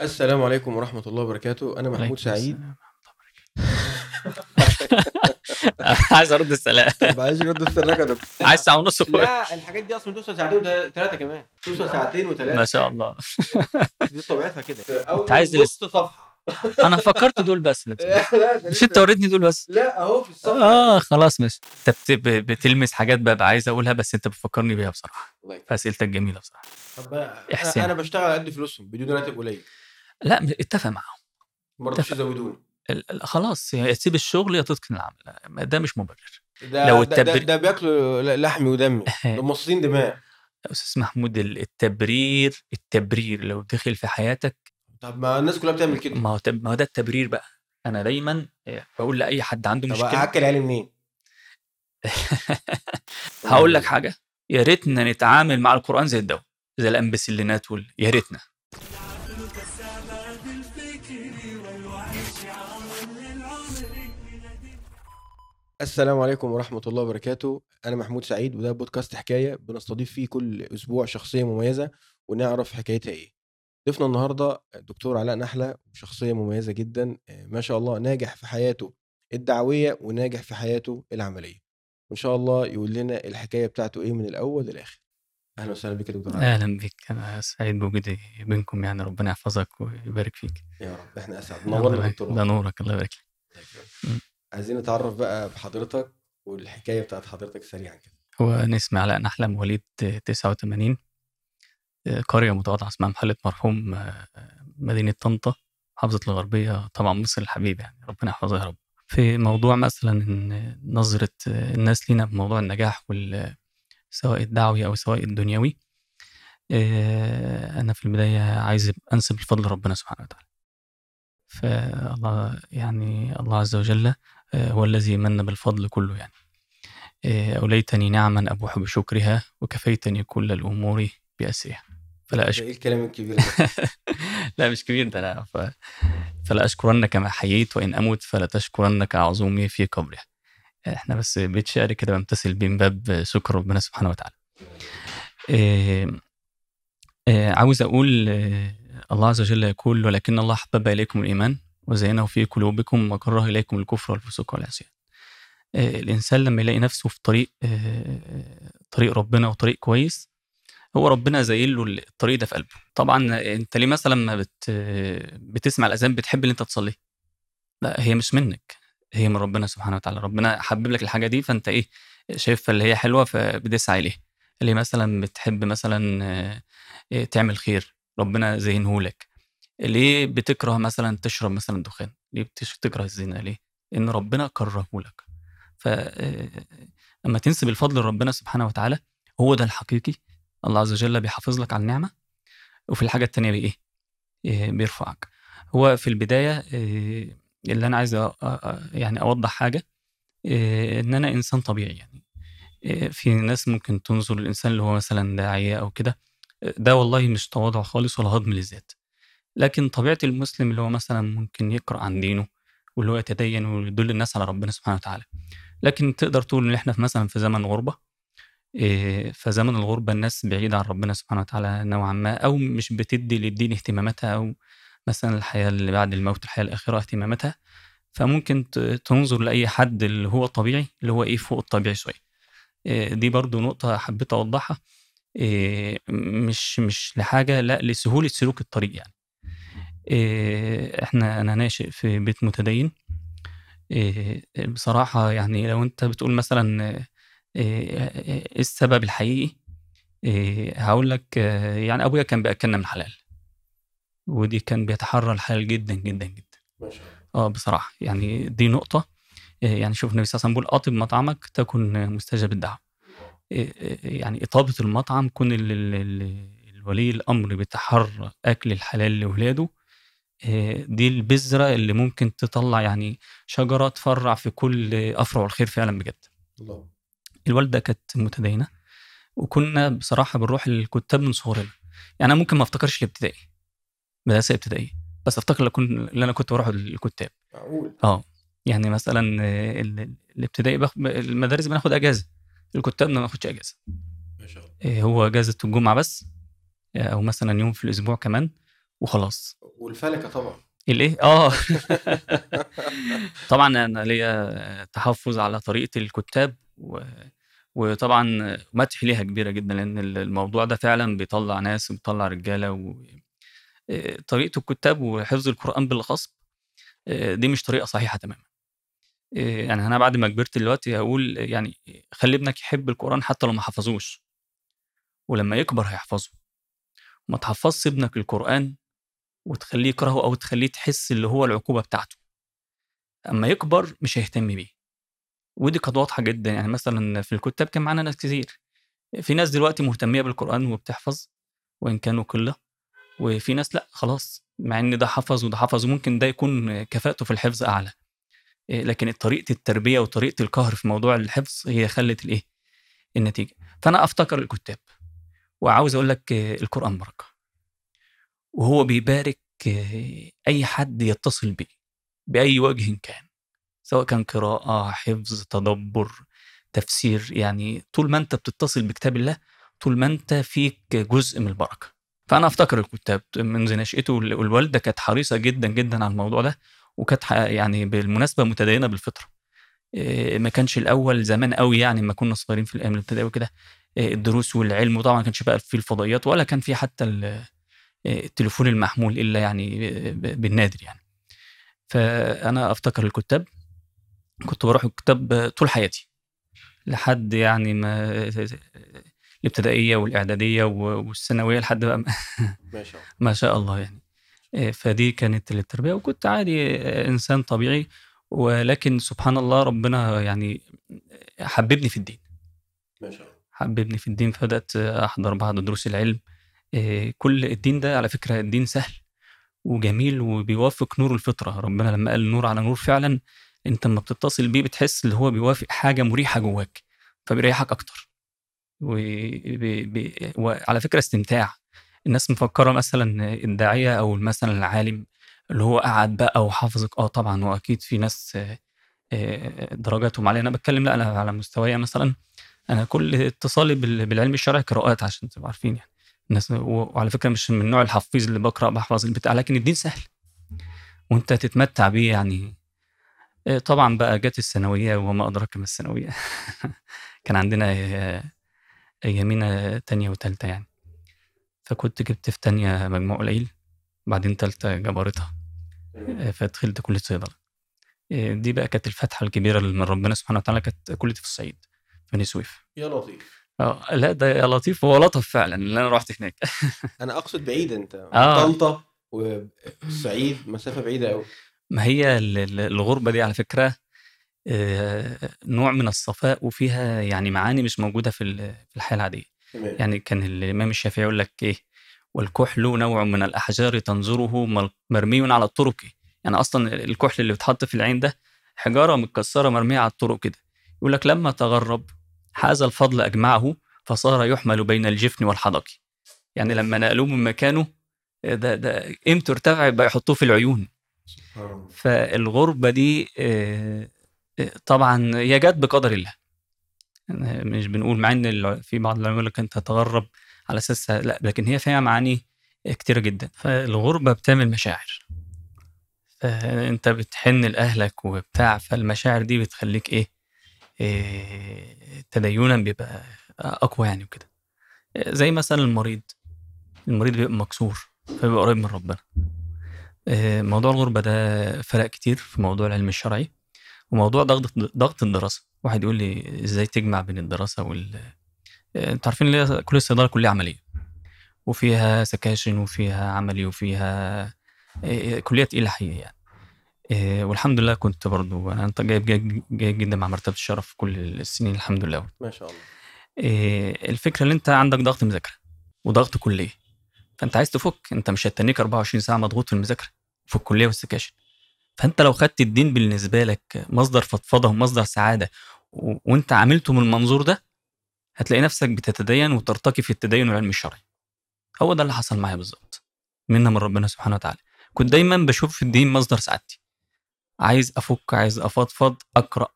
السلام عليكم ورحمة الله وبركاته. أنا محمود عليكم سعيد. السلام عايز أرد السلام. طب عايز السراج يا دكتور. عايز ساعة ونص فوق لا الحاجات دي أصلا توصل ساعتين وثلاثة كمان. توصل ساعتين ما وثلاثة شاء الله. دي طبيعتها كده. أول أنت عايز نص صفحة. أنا فكرت دول بس لا ده مش أنت وريتني دول بس. لا أهو في الصفحة. آه خلاص ماشي. أنت بتلمس حاجات ببقى عايز أقولها بس أنت بتفكرني بيها بصراحة. الله يكرمك. فأسئلتك جميلة بصراحة. طب. أنا بشتغل على قد فلوسهم بدون راتب قليل. لا اتفق معاهم ما رضوش يزودوني خلاص يا تسيب الشغل يا تتقن العمل ده مش مبرر. ده لو ده, ده, ده بياكلوا لحمي ودمي ده مصاصين دماء. يا أستاذ محمود ال- التبرير التبرير لو دخل في حياتك طب ما الناس كلها بتعمل كده. ما هو تب- ما هو ده التبرير بقى. أنا دايما آه، بقول لأي حد عنده طب مشكلة هاكل عيالي منين؟ هقول لك حاجة يا ريتنا نتعامل مع القرآن زي الدواء زي الامبسلينات وال... يا ريتنا. السلام عليكم ورحمة الله وبركاته. أنا محمود سعيد وده بودكاست حكاية بنستضيف فيه كل أسبوع شخصية مميزة ونعرف حكايتها إيه. ضيفنا النهاردة الدكتور علاء نحلة شخصية مميزة جدا آه، ما شاء الله ناجح في حياته الدعوية وناجح في حياته العملية. وإن شاء الله يقول لنا الحكاية بتاعته إيه من الأول للآخر. أهلا وسهلا بك يا دكتور علاء. أهلا بك أنا سعيد بوجودي بينكم يعني ربنا يحفظك ويبارك فيك. يا رب. إحنا أسعد. نورنا دكتور. ده نورك. الله يبارك. عايزين نتعرف بقى بحضرتك والحكاية بتاعت حضرتك سريعا كده. هو أنا اسمي علاء نحلة مواليد 89 آه، قرية متواضعة اسمها محلة مرحوم آه، مدينة طنطا محافظة الغربية طبعا مصر الحبيب يعني ربنا يحفظها يا رب. في موضوع مثلا آه، الناس لينا بموضوع النجاح وال سواء الدعوي أو سواء الدنيوي آه، أنا في البداية عايز أنسب الفضل لربنا سبحانه وتعالى. فالله يعني الله عز وجل هو الذي من بالفضل كله يعني. آه، أوليتني نعما أبوح بشكرها وكفيتني كل الأمور بأسرها. فلا أشكر إيه الكلام الكبير؟ لا مش كبير ده أنا ف... فلا أشكرنك ما حييت وإن أمت فلا تشكرنك عظومي في قبرها. إحنا بس بيت شعر كده بمتثل بين باب شكر ربنا سبحانه وتعالى. آه، آه، عاوز أقول آه، الله عز وجل يقول ولكن الله حبب إليكم الإيمان. وزينه في قلوبكم وكره إليكم الكفر والفسوق والعصيان. آه، الإنسان لما يلاقي نفسه في طريق آه، طريق ربنا وطريق كويس هو ربنا زين له الطريق ده في قلبه. طبعا أنت ليه مثلا ما بت بتسمع الأذان بتحب اللي أنت تصليه؟ لا هي مش منك هي من ربنا سبحانه وتعالى. ربنا حبب لك الحاجة دي فأنت إيه شايفها اللي هي حلوة فبتسعى اليها اللي مثلا بتحب مثلا آه، تعمل خير؟ ربنا زينه لك ليه بتكره مثلا تشرب مثلا دخان؟ ليه بتكره الزنا؟ ليه؟ ان ربنا كرهه لك. ف آه، أما تنسب الفضل لربنا سبحانه وتعالى هو ده الحقيقي. الله عز وجل بيحافظ لك على النعمة. وفي الحاجة التانية بايه إيه، بيرفعك. هو في البداية إيه، اللي أنا عايز يعني أوضح حاجة إن أنا إنسان طبيعي يعني. في ناس ممكن تنظر للإنسان اللي هو مثلا داعية أو كده. ده والله مش تواضع خالص ولا هضم للذات. لكن طبيعة المسلم اللي هو مثلا ممكن يقرأ عن دينه واللي هو يتدين ويدل الناس على ربنا سبحانه وتعالى. لكن تقدر تقول إن إحنا مثلا في زمن غربة إيه، فزمن الغربة الناس بعيدة عن ربنا سبحانه وتعالى نوعا ما أو مش بتدي للدين اهتماماتها أو مثلا الحياة اللي بعد الموت الحياة الآخرة اهتماماتها. فممكن تنظر لأي حد اللي هو طبيعي اللي هو إيه فوق الطبيعي شوية. إيه، دي برضو نقطة حبيت أوضحها. إيه، مش مش لحاجة لا لسهولة سلوك الطريق يعني. إحنا أنا ناشئ في بيت متدين. إيه، بصراحة يعني لو أنت بتقول مثلا إيه، إيه السبب الحقيقي هقول لك آه، يعني أبويا كان بيأكلنا من حلال ودي كان بيتحرى الحلال جدا جدا جدا. آه بصراحة يعني دي نقطة. إيه يعني شوف النبي صلى الله عليه وسلم بيقول اطب مطعمك تكن مستجاب الدعوة. إيه يعني إطابة المطعم كون ال- ال- ال- الولي الأمر بيتحرى أكل الحلال لاولاده دي البذرة اللي ممكن تطلع يعني شجرة تفرع في كل أفرع الخير فعلا بجد. الله. الوالدة كانت متدينة وكنا بصراحة بنروح الكتاب من صغرنا. يعني أنا ممكن ما أفتكرش الابتدائي مدرسة ابتدائية بس أفتكر اللي أنا كنت بروح الكتاب معقول؟ آه يعني مثلا آه، ال- الابتدائي باخ... المدارس بناخد أجازة الكتاب ما بناخدش أجازة. ما شاء الله. آه، هو أجازة الجمعة بس آه، أو مثلا يوم في الأسبوع كمان. وخلاص. والفلكة طبعا. الإيه؟ آه. طبعا أنا ليا تحفظ على طريقة الكتاب و... وطبعا مدح ليها كبيرة جدا لأن الموضوع ده فعلا بيطلع ناس وبيطلع رجالة و... آه، طريقة الكتاب وحفظ القرآن بالأخص آه، دي مش طريقة صحيحة تماما. آه، يعني أنا بعد ما كبرت دلوقتي هقول يعني خلي ابنك يحب القرآن حتى لو ما حفظوش. ولما يكبر هيحفظه. ما تحفظش ابنك القرآن وتخليه يكرهه أو تخليه تحس اللي هو العقوبة بتاعته. أما يكبر مش هيهتم بيه. ودي كانت واضحة جدا. يعني مثلا في الكتاب كان معانا ناس كتير. في ناس دلوقتي مهتمية بالقرآن وبتحفظ وإن كانوا قلة. وفي ناس لأ خلاص مع إن ده حفظ وده حفظ وممكن ده يكون كفاءته في الحفظ أعلى. إيه، لكن طريقة التربية وطريقة القهر في موضوع الحفظ هي خلت الإيه؟ النتيجة. فأنا أفتكر الكتاب. وعاوز أقول لك القرآن بركة. وهو بيبارك أي حد يتصل بيه بأي وجه كان سواء كان قراءة حفظ تدبر تفسير يعني طول ما أنت بتتصل بكتاب الله طول ما أنت فيك جزء من البركة. فأنا أفتكر الكتاب منذ نشأته والوالدة كانت حريصة جدا جدا على الموضوع ده وكانت يعني بالمناسبة متدينة بالفطرة. ما كانش الأول زمان قوي يعني ما كنا صغيرين في الأيام الابتدائية وكده الدروس والعلم وطبعا ما كانش بقى في الفضائيات ولا كان في حتى التليفون المحمول إلا يعني بالنادر يعني. فأنا افتكر الكتاب. كنت بروح الكتاب طول حياتي لحد يعني ما الابتدائية والإعدادية والثانوية لحد بقى ما شاء الله. ما شاء الله يعني. فدي كانت التربية وكنت عادي إنسان طبيعي. ولكن سبحان الله ربنا يعني حببني في الدين. ما شاء الله. حببني في الدين. فبدأت أحضر بعض دروس العلم. كل الدين ده على فكرة الدين سهل وجميل وبيوافق نور الفطرة. ربنا لما قال نور على نور فعلا أنت لما بتتصل بيه بتحس اللي هو بيوافق حاجة مريحة جواك فبيريحك أكتر. وعلى فكرة استمتاع. الناس مفكرة مثلا الداعية أو مثلا العالم اللي هو قعد بقى وحافظك. آه طبعا وأكيد في ناس درجاتهم علي أنا بتكلم لا أنا على مستواي مثلا أنا كل اتصالي بالعلم الشرعي قراءات عشان تبقوا عارفين يعني. الناس وعلى فكرة مش من نوع الحفيظ اللي بقرأ بحفظ البتاع لكن الدين سهل. وأنت تتمتع بيه يعني. طبعا بقى جت الثانوية وما أدراك ما الثانوية. كان عندنا أيامينا تانية وتالتة يعني. فكنت جبت في تانية مجموع قليل بعدين تالتة جبرتها فدخلت كلية صيدلة. دي بقى كانت الفتحة الكبيرة اللي من ربنا سبحانه وتعالى كانت كليتي في الصعيد في بني سويف يا لطيف. لا ده يا لطيف. هو لطف فعلا اللي أنا رحت هناك. أنا أقصد بعيد أنت آه. طنطا والصعيد مسافة بعيدة قوي ما هي الغربة دي على فكرة نوع من الصفاء وفيها يعني معاني مش موجودة في العادية. تمام. يعني كان الإمام الشافعي يقول لك إيه؟ والكحل نوع من الأحجار تنظره مرمي على الطرق. يعني أصلا الكحل اللي بيتحط في العين ده حجارة متكسرة مرمية على الطرق كده. يقول لك لما تغرب حاز الفضل أجمعه فصار يحمل بين الجفن والحدق. يعني لما نقلوه من مكانه ده ده قيمته ارتفعت بقى يحطوه في العيون. فالغربة دي طبعا هي جت بقدر الله. مش بنقول مع إن في بعض العلماء يقول لك أنت تتغرب على أساس لا لكن هي فيها معاني كتيرة جدا. فالغربة بتعمل مشاعر. فأنت بتحن لأهلك وبتاع فالمشاعر دي بتخليك إيه, تدينا بيبقى أقوى يعني وكده. زي مثلا المريض. المريض بيبقى مكسور فبيبقى قريب من ربنا. موضوع الغربة ده فرق كتير في موضوع العلم الشرعي وموضوع ضغط ضغط الدراسة. واحد يقول لي إزاي تجمع بين الدراسة وال أنتوا عارفين ان كل الصيدلة كلية عملية. وفيها سكاشن وفيها عملي وفيها كلية تقيلة يعني. والحمد لله كنت برضو أنا جايب جيد جدا مع مرتبة الشرف كل السنين الحمد لله. ما شاء الله. الفكرة ان أنت عندك ضغط مذاكرة وضغط كلية فأنت عايز تفك أنت مش هتنيك 24 ساعة مضغوط في المذاكرة في الكلية والسكاشن. فأنت لو خدت الدين بالنسبة لك مصدر فضفضة ومصدر سعادة و... وأنت عاملته من المنظور ده هتلاقي نفسك بتتدين وترتقي في التدين والعلم الشرعي. هو ده اللي حصل معايا بالظبط منا من ربنا سبحانه وتعالى. كنت دايما بشوف في الدين مصدر سعادتي. عايز أفك عايز أفضفض أقرأ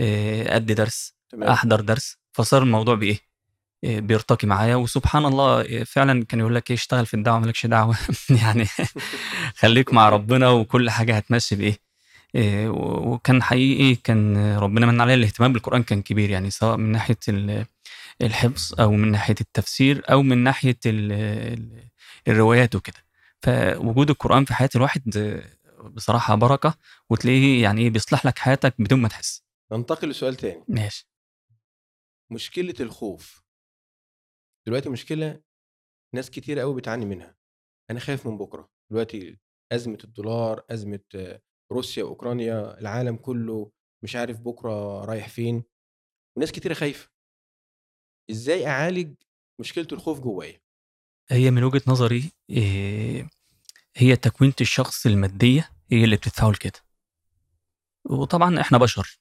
أدي درس تمام. أحضر درس. فصار الموضوع بإيه؟ آه، بيرتقي معايا. وسبحان الله آه، فعلا كان يقول لك إيه اشتغل في الدعوة مالكش دعوة. يعني خليك مع ربنا وكل حاجة هتمشي بإيه. آه، وكان حقيقي كان ربنا من عليه الاهتمام بالقرآن كان كبير. يعني سواء من ناحية ال- الحفظ أو من ناحية التفسير أو من ناحية ال- ال- الروايات وكده. فوجود القرآن في حياة الواحد آه، بصراحة بركة وتلاقيه يعني إيه بيصلح لك حياتك بدون ما تحس. ننتقل لسؤال تاني. ماشي. مشكلة الخوف. دلوقتي مشكلة ناس كتير قوي بتعاني منها. أنا خايف من بكرة. دلوقتي أزمة الدولار أزمة روسيا واوكرانيا العالم كله مش عارف بكرة رايح فين. وناس كتيره خايفة. إزاي أعالج مشكلة الخوف جوايا؟ هي من وجهة نظري إيه، هي تكوينة الشخص المادية هي اللي بتدفعه لكده. وطبعا إحنا بشر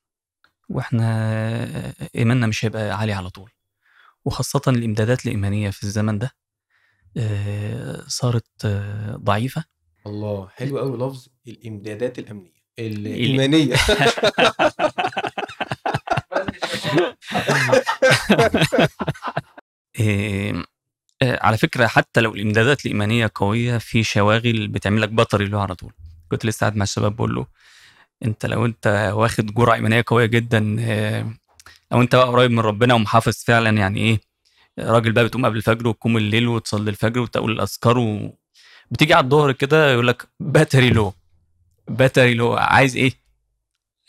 وإحنا إيماننا مش هيبقى عالي على طول. وخاصة الإمدادات الإيمانية في الزمن ده آه، صارت آه، ضعيفة. الله حلو قوي لفظ الإمدادات الأمنية. الايمانيه إيه، آه، على فكرة حتى لو الإمدادات الإيمانية قوية في شواغل بتعمل لك بطري له على طول كنت لسه قاعد مع الشباب بقول له أنت لو أنت واخد جرعة إيمانية قوية جدا آه، لو أنت بقى قريب من ربنا ومحافظ فعلا يعني إيه راجل بقى بتقوم قبل الفجر وتقوم الليل وتصلي الفجر وتقول الأذكار و... بتيجي على الظهر كده يقول لك باتري لو باتري لو عايز إيه؟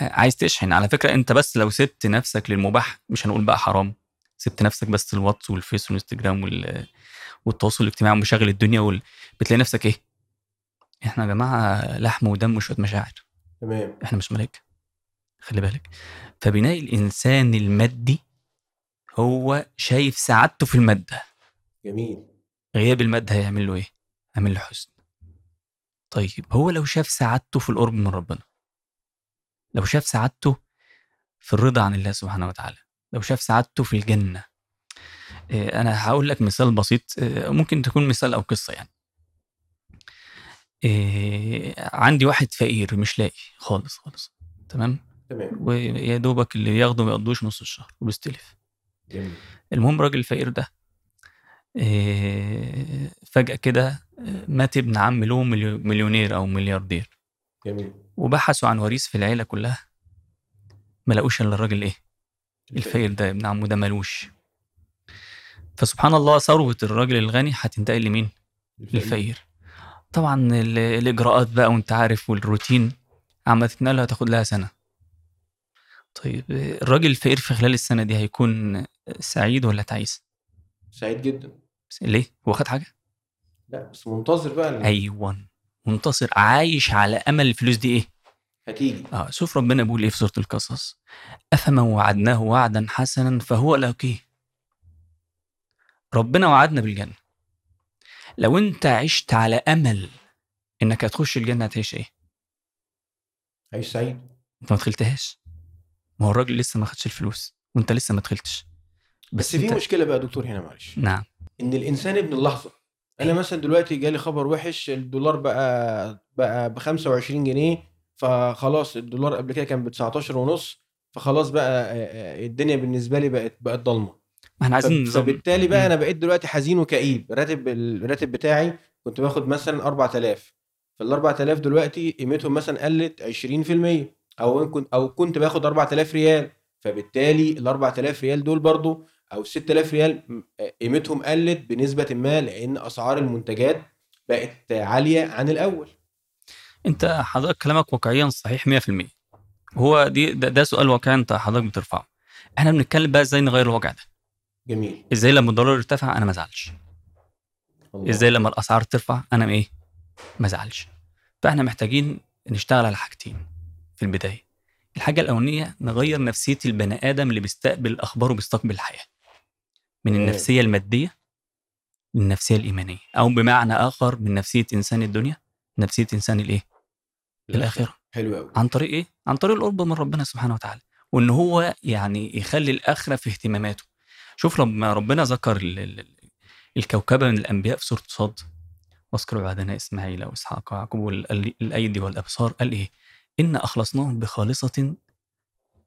عايز تشحن على فكرة أنت بس لو سبت نفسك للمباح مش هنقول بقى حرام سبت نفسك بس الواتس والفيس والإنستجرام وال... والتواصل الاجتماعي ومشاغل الدنيا وال... بتلاقي نفسك إيه؟ إحنا يا جماعة لحم ودم وشوية مشاعر. تمام. إحنا مش ملائكة خلي بالك. فبناء الإنسان المادي هو شايف سعادته في المادة. جميل. غياب المادة هيعمل له إيه؟ هيعمل له حزن. طيب هو لو شاف سعادته في القرب من ربنا لو شاف سعادته في الرضا عن الله سبحانه وتعالى لو شاف سعادته في الجنة إيه، أنا هقول لك مثال بسيط إيه، ممكن تكون مثال أو قصة يعني. إيه، عندي واحد فقير مش لاقي خالص خالص تمام؟ تمام. ويا دوبك اللي ياخده ما يقضوش نص الشهر وبيستلف. جميل. المهم الراجل الفقير ده فجأة كده آه، مات ابن عم له مليو- مليونير أو ملياردير. جميل. وبحثوا عن وريث في العيلة كلها ما لقوش إلا الراجل إيه؟ الفقير ده ابن عمه ده ملوش. فسبحان الله ثروة الراجل الغني هتنتقل لمين؟ للفقير طبعا ال- الإجراءات بقى وأنت عارف والروتين عم تتنقل هتاخد لها سنة طيب الراجل الفقير في خلال السنة دي هيكون سعيد ولا تعيس؟ سعيد جدا ليه؟ هو خد حاجة؟ لا بس منتظر بقى ال- أيوة منتصر عايش على أمل الفلوس دي إيه؟ هتيجي آه شوف ربنا بيقول إيه في سورة القصص أفمن وعدناه وعدا حسنا فهو لاقيه ربنا وعدنا بالجنة. لو انت عشت على أمل إنك هتخش الجنة هتعيش إيه؟ عيش سعيد. انت ما دخلتهاش. ما هو الراجل لسه ما خدش الفلوس وانت لسه ما دخلتش. بس في انت- مشكلة بقى دكتور هنا معلش. نعم. إن الإنسان ابن اللحظة. أنا مثلا دلوقتي جالي خبر وحش الدولار بقى بقى ب 25 جنيه فخلاص الدولار قبل كده كان ب 19 ونص فخلاص بقى الدنيا بالنسبة لي بقت بقت ضلمة. ما إحنا عايزين نظام فبالتالي بقى. أنا بقيت دلوقتي حزين وكئيب. راتب الراتب بتاعي كنت باخد مثلا 4000 فال 4000 دلوقتي قيمتهم مثلا قلت 20% أو كنت أو كنت باخد 4000 ريال. فبالتالي ال 4000 ريال دول برضو أو 6000 ريال م- قيمتهم قلت بنسبة ما لأن أسعار المنتجات بقت عالية عن الأول. أنت حضرتك كلامك واقعيا صحيح 100% هو دي ده, ده سؤال واقعي أنت حضرتك بترفعه. إحنا بنتكلم بقى إزاي نغير الواقع ده؟ جميل. إزاي لما الدولار ارتفع أنا ما أزعلش. إزاي لما الأسعار ترفع أنا إيه؟ ما أزعلش. فإحنا محتاجين نشتغل على حاجتين في البداية. الحاجة الأولانية نغير نفسية البني آدم اللي بيستقبل الاخبار وبيستقبل الحياة. من. النفسية المادية للنفسية الإيمانية. أو بمعنى آخر من نفسية إنسان الدنيا نفسية إنسان الإيه؟ الآخرة. حلو قوي عن طريق إيه؟ عن طريق القرب من ربنا سبحانه وتعالى. وإن هو يعني يخلي الآخرة في اهتماماته. شوف لما ربنا ذكر ال- ال- ال- الكوكبة من الأنبياء في سورة صاد واذكر عبادنا إسماعيل وإسحاق ويعقوب والايدي والأبصار قال إيه؟ إن أخلصناهم بخالصة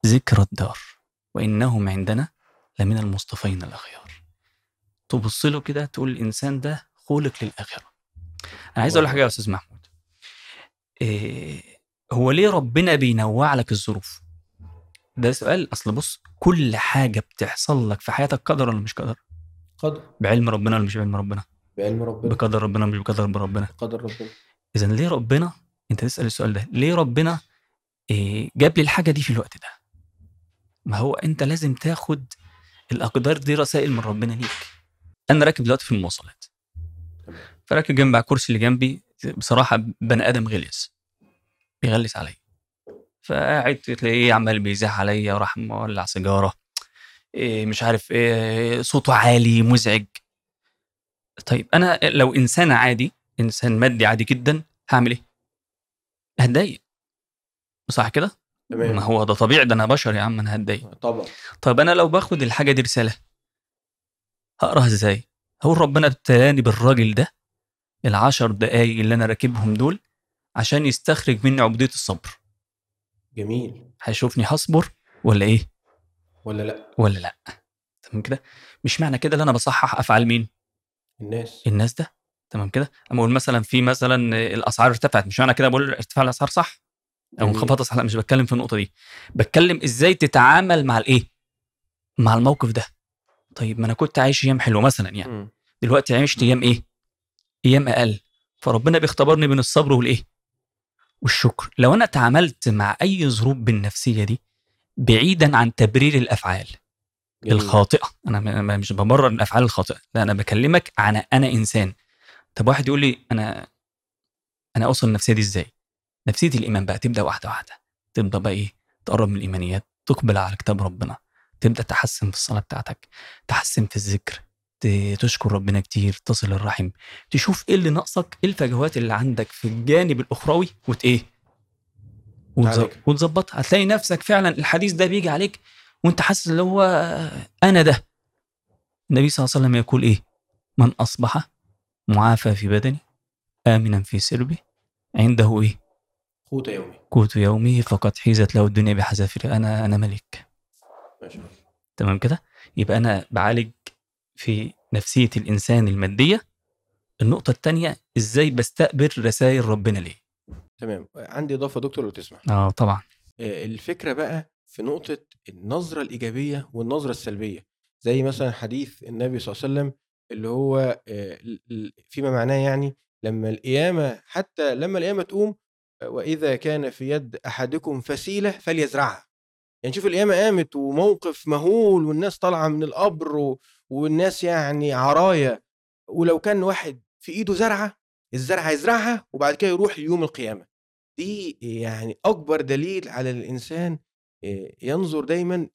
ذكر الدار وإنهم عندنا لمن المصطفين الأخيار. تبص له كده تقول الإنسان ده خلق للآخرة. أنا عايز أقول لك حاجة يا أستاذ محمود. إيه هو ليه ربنا بينوع لك الظروف؟ ده سؤال. أصل بص كل حاجة بتحصل لك في حياتك قدر ولا مش قدر؟ قدر. بعلم ربنا ولا مش بعلم ربنا؟ بعلم ربنا. بقدر ربنا ولا مش بقدر ربنا بقدر ربنا. اذا ليه ربنا؟ أنت تسأل السؤال ده. ليه ربنا إيه جاب لي الحاجة دي في الوقت ده؟ ما هو أنت لازم تاخد الأقدار دي رسائل من ربنا ليك. أنا راكب دلوقتي في المواصلات. فراكب جنب على الكرسي اللي جنبي بصراحة بني آدم غلس. بيغلس عليا. فقاعد تلاقيه عمال بيزاح عليا وراح مولع سيجارة. إيه مش عارف إيه صوته عالي مزعج. طيب أنا لو إنسان عادي إنسان مادي عادي جدا هعمل إيه؟ هتضايق. صح كده؟ ما تمام هو ده طبيعي ده أنا بشر يا عم أنا هتضايق. طبعا. طيب أنا لو باخد الحاجة دي رسالة هقراها إزاي؟ هقول ربنا ابتلاني بالراجل ده العشر دقايق اللي أنا راكبهم دول عشان يستخرج مني عبوديه الصبر. جميل هيشوفني هصبر ولا إيه؟ ولا لأ ولا لأ؟ تمام كده؟ مش معنى كده إن أنا بصحح أفعال مين؟ الناس الناس ده تمام كده؟ أما أقول مثلا في مثلا الأسعار ارتفعت مش معنى كده بقول ارتفاع الأسعار صح أو. انخفاض الأسعار لأ مش بتكلم في النقطة دي بتكلم إزاي تتعامل مع الإيه؟ مع الموقف ده طيب ما أنا كنت عايش أيام حلوة مثلا يعني مم. دلوقتي عشت أيام إيه؟ أيام أقل فربنا بيختبرني بين الصبر والإيه؟ والشكر. لو أنا تعاملت مع أي ظروف بالنفسية دي بعيدا عن تبرير الأفعال جميل. الخاطئة. أنا مش ببرر الأفعال الخاطئة لا أنا بكلمك عن أنا إنسان. طب واحد يقول لي أنا أنا أوصل النفسيه دي إزاي؟ نفسية الإيمان بقى تبدأ واحدة واحدة. تبدأ بقى إيه؟ تقرب من الإيمانيات تقبل على كتاب ربنا تبدأ تحسن في الصلاة بتاعتك تحسن في الذكر تشكر ربنا كتير تصل الرحم. تشوف إيه اللي ناقصك إيه الفجوات اللي عندك في الجانب الأخروي وت إيه. وتظبطها. هتلاقي نفسك فعلا الحديث ده بيجي عليك وأنت حاسس اللي هو أنا ده. النبي صلى الله عليه وسلم يقول إيه؟ من أصبح معافى في بدنه امنا في سربه عنده إيه؟ قوت يومي. قوت يومه فقد حيزت له الدنيا بحذافيرها. أنا أنا ملك. ما شاء الله. تمام كده؟ يبقى أنا بعالج في نفسية الإنسان المادية. النقطة الثانية إزاي بستقبل رسائل ربنا ليه؟ تمام. عندي إضافة دكتور لو تسمح. آه طبعا. آه، الفكرة بقى في نقطة النظرة الإيجابية والنظرة السلبية. زي مثلا حديث النبي صلى الله عليه وسلم اللي هو آه، فيما معناه يعني لما القيامة حتى لما القيامة تقوم آه، وإذا كان في يد أحدكم فسيلة فليزرعها. يعني شوف القيامة قامت وموقف مهول والناس طالعة من القبر والناس يعني عرايا ولو كان واحد في إيده زرعة الزرعة هيزرعها وبعد كده يروح ليوم القيامة. دي يعني أكبر دليل على الإنسان ينظر دايما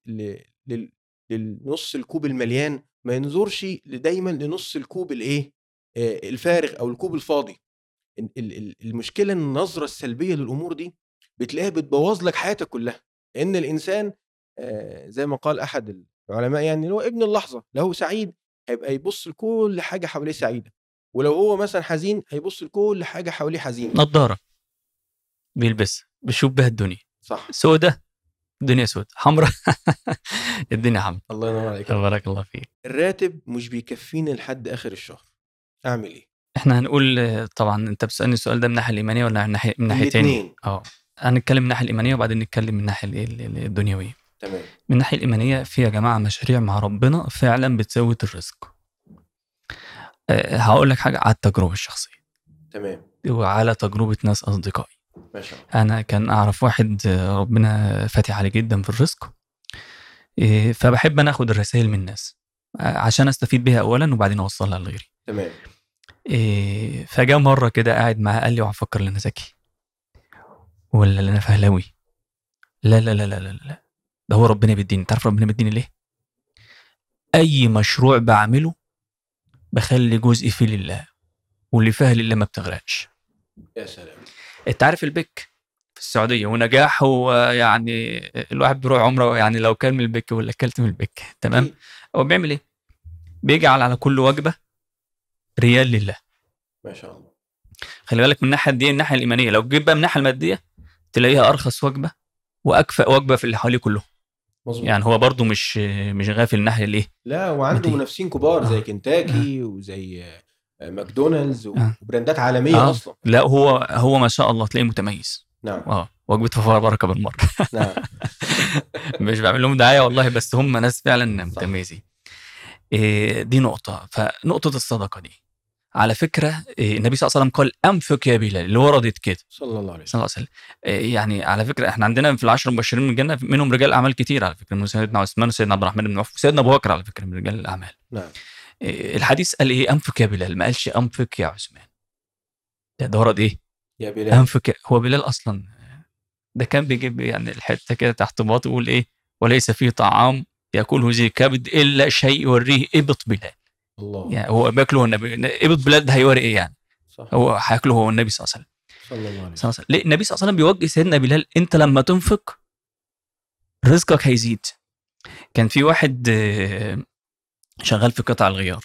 للنص الكوب المليان ما ينظرش دايما لنص الكوب الإيه؟ الفارغ أو الكوب الفاضي. ال- ال- ال- المشكلة إن النظرة السلبية للأمور دي بتلاقيها بتبوظ لك حياتك كلها. لأن الإنسان زي ما قال أحد العلماء يعني اللي هو ابن اللحظة لو هو سعيد هيبقى يبص لكل حاجة حواليه سعيدة ولو هو مثلا حزين هيبص لكل حاجة حواليه حزين نظاره بيلبسها بيشوف بها الدنيا. صح. سودة الدنيا سودة حمراء الدنيا حمراء. الله ينور عليك. بارك الله فيك. الراتب مش بيكفيني لحد آخر الشهر. أعمل إيه؟ إحنا هنقول طبعا أنت بتسألني السؤال ده من الناحيه الايمانيه ولا من ناحية من ناحية. آه. هنتكلم من الناحيه الايمانيه وبعدين نتكلم من الناحيه الدنيوية. تمام. من الناحيه الإيمانية في يا جماعة مشاريع مع ربنا فعلا بتزود الرزق أه هقول لك حاجة على التجربة الشخصية. تمام. وعلى تجربة ناس أصدقائي. ما شاء الله. أنا كان أعرف واحد آه، ربنا فاتح عليه جدا في الرزق. إيه، فبحب أنا آخد الرسائل من الناس آه، عشان أستفيد بيها اولا وبعدين أوصلها لغيري. تمام. إيه فجاء مرة كده قاعد معاه قال لي وهفكر ان أنا ذكي ولا اللي أنا فهلاوي لا لا لا لا لا لا. ده هو ربنا بيديني. تعرف ربنا بيديني ليه؟ أي مشروع بعمله بخلي جزء فيه لله واللي فيها لله ما بتغرقش. يا سلام. انت عارف البك في السعودية ونجاح ويعني الواحد بيروح عمرة يعني لو كان من البيك ولا اكلت من البيك تمام. هو بيعمل إيه؟ بيجعل على كل وجبة ريال لله. ما شاء الله. خلي بالك من الناحية دي الناحية الإيمانية. لو جيت بقى من الناحية المادية تلاقيها أرخص وجبة وأكفأ وجبة في اللي حواليه كلهم مظبوط. يعني هو برضو مش مش غافل ناحية الإيه؟ لا وعنده. منافسين كبار آه. زي كنتاكي وزي آه، ماكدونالدز آه. وبراندات عالمية آه. أصلا. لا هو هو ما شاء الله تلاقيه متميز. نعم. آه. وجبته فيها بركة بالمرة. نعم. مش بعمل لهم دعاية والله بس هم ناس فعلا متميزين. إيه دي نقطة. فنقطة الصدقة دي. على فكرة إيه النبي صلى الله عليه وسلم قال أنفق يا بلال اللي وردت كده. صلى الله عليه صلى وسلم الله عليه وسلم. إيه يعني على فكرة إحنا عندنا في العشر المبشرين من الجنة منهم رجال أعمال كتير على فكرة من سيدنا عثمان وسيدنا عبد الرحمن بن عوف وسيدنا أبو بكر على فكرة من رجال الأعمال. نعم. إيه الحديث قال إيه؟ أنفق يا بلال. ما قالش أنفق يا عثمان. ده, ده ورد إيه؟ يا بلال. أنفق هو بلال أصلا ده كان بيجيب يعني الحتة كده تحت باط يقول إيه؟ وليس فيه طعام يأكله ذي كبد إلا شيء يوريه إبط بلال. الله. يعني هو بياكله النبي ابط بلال ده هيوري إيه يعني؟ صح. هو هياكله هو النبي صلى الله عليه وسلم. صلى الله عليه وسلم. ليه؟ النبي صلى الله عليه وسلم بيوجه سيدنا بلال أنت لما تنفق رزقك هيزيد. كان في واحد آه، شغال في قطع الغيار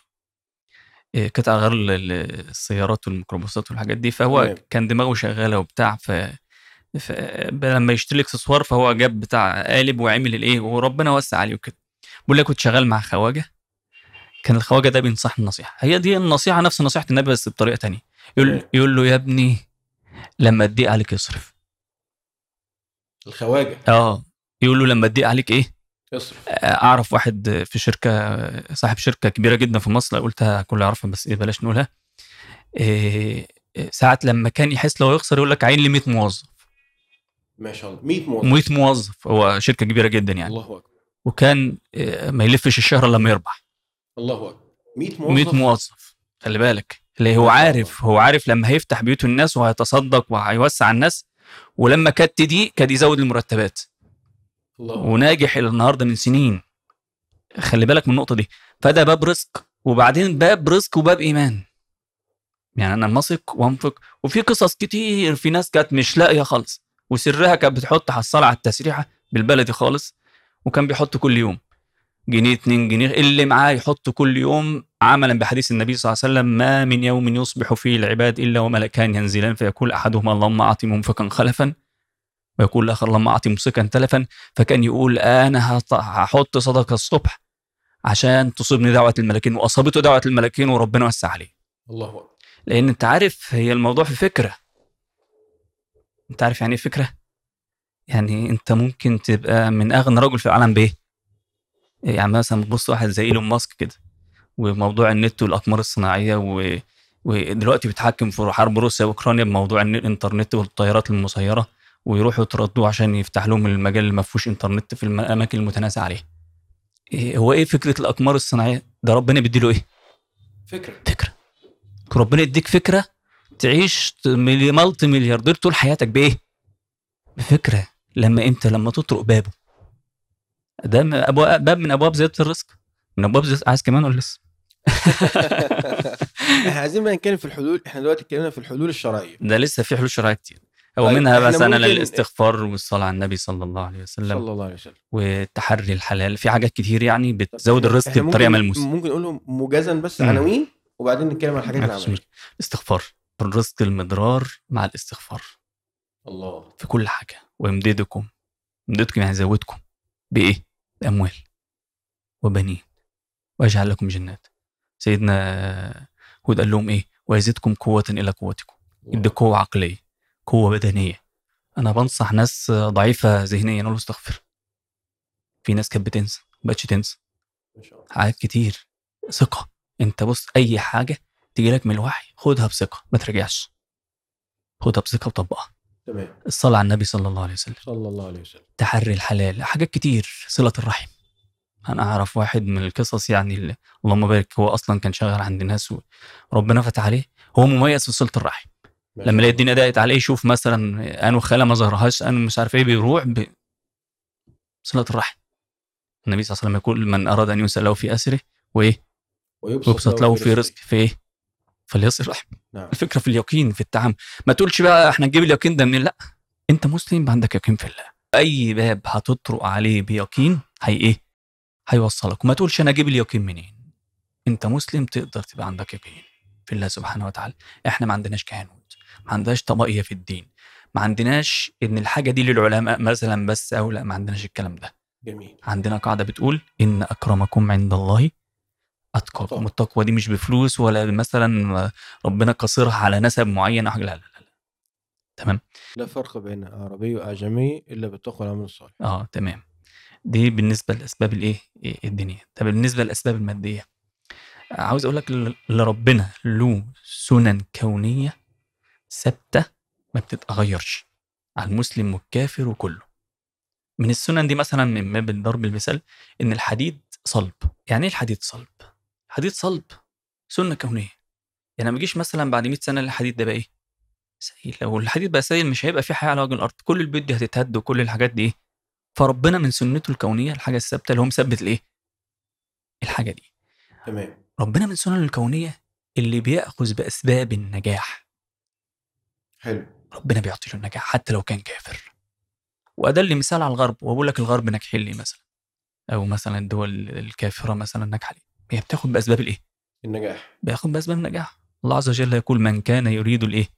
آه، قطع غيار ال- السيارات والميكروباصات والحاجات دي. فهو تمام. كان دماغه شغالة وبتاع ف ف- لما يشتري إكسسوار فهو جاب بتاع قالب وعمل الإيه وربنا وسع عليه وكده. بيقول لك كنت شغال مع خواجة. كان الخواجة ده بينصحني نصيحه هي دي النصيحة نفس نصيحة النبي بس بطريقة تانية. يقول تمام. يقول له يا ابني لما تضيق عليك اصرف الخواجة؟ آه. يقول له لما تضيق عليك إيه؟ اصرف أعرف واحد في شركة صاحب شركة كبيرة جدا في مصر قلتها كل يعرفها بس إيه بلاش نقولها. إيه ساعة لما كان يحس لو يخسر يقول لك عين لي 100 موظف. ما شاء الله. 100 موظف. 100 موظف. هو شركة كبيرة جدا يعني. الله أكبر. وكان إيه، ما يلفش الشهر إلا لما يربح. الله أكبر. 100 موظف 100 موظف خلي بالك. اللي هو عارف هو عارف لما هيفتح بيوت الناس وهيتصدق وهيوسع الناس ولما كانت دي كان يزود المرتبات. الله. وناجح إلى النهارده من سنين. خلي بالك من النقطة دي. فده باب رزق وبعدين باب رزق وباب إيمان. يعني أنا مثق وأنفق. وفي قصص كتير في ناس كانت مش لاقية خالص. وسرها كانت بتحط حصاله على التسريحة بالبلدي خالص وكان بيحط كل يوم. جنيه اتنين جنيه اللي معاه يحط كل يوم عملا بحديث النبي صلى الله عليه وسلم ما من يوم يصبح فيه العباد إلا وملكان ينزلان فيقول أحدهما اللهم اعطي منفقا خلفا ويقول الآخر اللهم اعطي ممسكا تلفا. فكان يقول أنا هحط صدقة الصبح عشان تصيبني دعوة الملكين وأصابته دعوة الملكين وربنا وسع عليه. الله أكبر. لأن أنت عارف هي الموضوع في فكرة. أنت عارف يعني إيه فكرة؟ يعني أنت ممكن تبقى من أغنى رجل في العالم بإيه؟ يعني مثلا تبص واحد زي إيلون ماسك كده وموضوع النت والأقمار الصناعية و... ودلوقتي بيتحكم في حرب روسيا وأوكرانيا بموضوع الإنترنت والطيارات المسيرة ويروحوا يتردوا عشان يفتح لهم المجال اللي ما فيهوش إنترنت في الأماكن المتنازع عليه. إيه هو إيه فكرة الأقمار الصناعية؟ ده ربنا بيديله إيه؟ فكرة. فكرة. ربنا يديك فكرة تعيش ملي- مالتي ملياردير طول حياتك بإيه؟ بفكرة. لما أنت لما تطرق بابه. ده من أبواب باب من أبواب زيادة الرزق. من أبواب زيادة عايز كمان ولا لسه؟ إحنا عايزين بقى نتكلم في الحلول إحنا دلوقتي اتكلمنا في الحلول الشرعية. ده لسه في حلول شرعية كتير. هو طيب، منها مثلا ممكن- الاستغفار والصلاة على النبي صلى الله عليه وسلم صلى الله عليه وسلم. والتحري الحلال. في حاجات كتير يعني بتزود الرزق بطريقة ملموسة. ممكن نقولهم موجزا بس. عناوين وبعدين نتكلم عن الحاجات العملية الاستغفار. الرزق المدرار مع الاستغفار. الله. في كل حاجة. ويمددكم يمددكم يعني يزودكم بإيه؟ بأموال وبنين. ويجعل لكم جنات. سيدنا هود قال لهم إيه؟ ويزيدكم قوة إلى قوتكم. يدي قوة عقلية قوة بدنية. أنا بنصح ناس ضعيفة ذهنيا أقول استغفر. في ناس كانت بتنسى ما بقتش تنسى. حاجات كتير. ثقة. أنت بص أي حاجة تيجي لك من الوحي خدها بثقة ما ترجعش خدها بثقة وطبقها. تمام. الصلاة على النبي صلى الله عليه وسلم. صلى الله عليه وسلم. تحري الحلال حاجات كتير صلة الرحم. أنا أعرف واحد من القصص يعني اللي اللهم بارك هو أصلا كان شغال عند ناس وربنا فتح عليه هو مميز في صلة الرحم. لما. يلاقي الدنيا ضاقت عليه يشوف مثلا أنو خالة ما ظهرهاش أنو مش عارف إيه بيروح ب... صلة الرحم. النبي صلى الله عليه وسلم يقول من أراد أن ينسى له في أسره وإيه؟ ويبسط له في رزق في إيه؟ فليصل رحم نعم. الفكرة في اليقين في التعامل. ما تقولش بقى إحنا نجيب اليقين ده منين؟ لا. أنت مسلم عندك يقين في الله. أي باب هتطرق عليه بيقين هي إيه؟ هيوصلك. وما تقولش أنا أجيب اليقين منين؟ أنت مسلم تقدر تبقى عندك يقين في الله سبحانه وتعالى. إحنا ما عندناش كهنوت. ما عندناش طبقية في الدين. ما عندناش إن الحاجة دي للعلماء مثلا بس أو لا. ما عندناش الكلام ده. جميل. عندنا قاعدة بتقول إن أكرمكم عند الله اتقاكم. والتقوى دي مش بفلوس ولا مثلا ربنا قصرها على نسب معين أو حاجة. لا لا لا. تمام؟ لا فرق بين عربي وأعجمي إلا بالتقوى والعمل الصالح. آه تمام. دي بالنسبة لأسباب الإيه؟ الدنيا. طب بالنسبة للأسباب المادية عاوز أقول لك ل- لربنا له سنن كونية ثابتة ما بتتغيرش. على المسلم والكافر وكله. من السنن دي مثلا من باب ضرب المثال إن الحديد صلب. يعني إيه الحديد صلب؟ الحديد صلب سنة كونية. يعني ما يجيش مثلا بعد 100 سنة الحديد ده بقى إيه؟ سائل لو الحديد بقى سائل مش هيبقى في حياة على وجه الأرض. كل البيوت دي هتتهد وكل الحاجات دي إيه؟ فربنا من سنته الكونية الحاجة الثابتة اللي هو مثبت الإيه؟ الحاجة دي. تمام. ربنا من سننه الكونية اللي بيأخذ بأسباب النجاح. حلو. ربنا بيعطي له النجاح حتى لو كان كافر. وادل مثال على الغرب. وبقول لك الغرب ناجحين ليه مثلا؟ أو مثلا الدول الكافرة مثلا ناجحة ليه؟ هي بتاخد بأسباب الإيه؟ النجاح. بياخد بأسباب النجاح. الله عز وجل يقول من كان يريد الإيه؟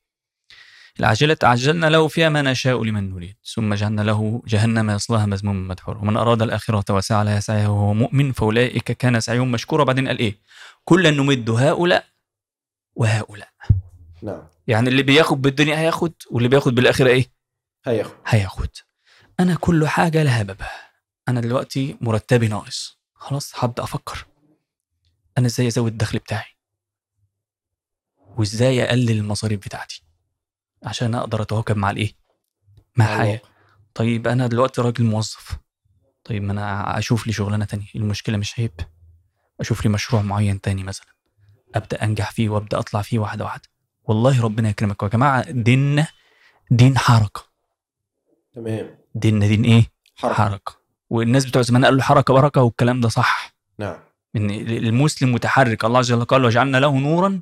العاجلة عجلنا له فيها ما نشاء لمن نريد. ثم جعلنا له جهنم يصلاها مذموما مدحورا. ومن أراد الآخرة وسعى لها سعيها وهو مؤمن فأولئك كان سعيهم مشكورا. بعدين قال إيه؟ كلا نمد هؤلاء وهؤلاء. نعم. يعني اللي بياخد بالدنيا هياخد واللي بياخد بالآخرة إيه؟ هياخد. هياخد. أنا كل حاجة لها بابها. أنا دلوقتي مرتبي ناقص. خلاص هبدأ أفكر. أنا إزاي أزود الدخل بتاعي؟ وإزاي أقلل المصاريف بتاعتي؟ عشان أقدر أتواكب مع الإيه؟ مع الواقع. طيب أنا دلوقتي راجل موظف. طيب ما أنا أشوف لي شغلانة تانية. المشكلة مش عيب. أشوف لي مشروع معين تاني مثلا. أبدأ أنجح فيه وأبدأ أطلع فيه واحدة واحدة. والله ربنا يكرمك. يا جماعة ديننا دين حركة. تمام. ديننا دين إيه؟ حركة. حركة. والناس بتوع زمان قالوا حركة بركة والكلام ده صح. نعم. إن المسلم متحرك الله عز وجل قال وجعلنا له نورا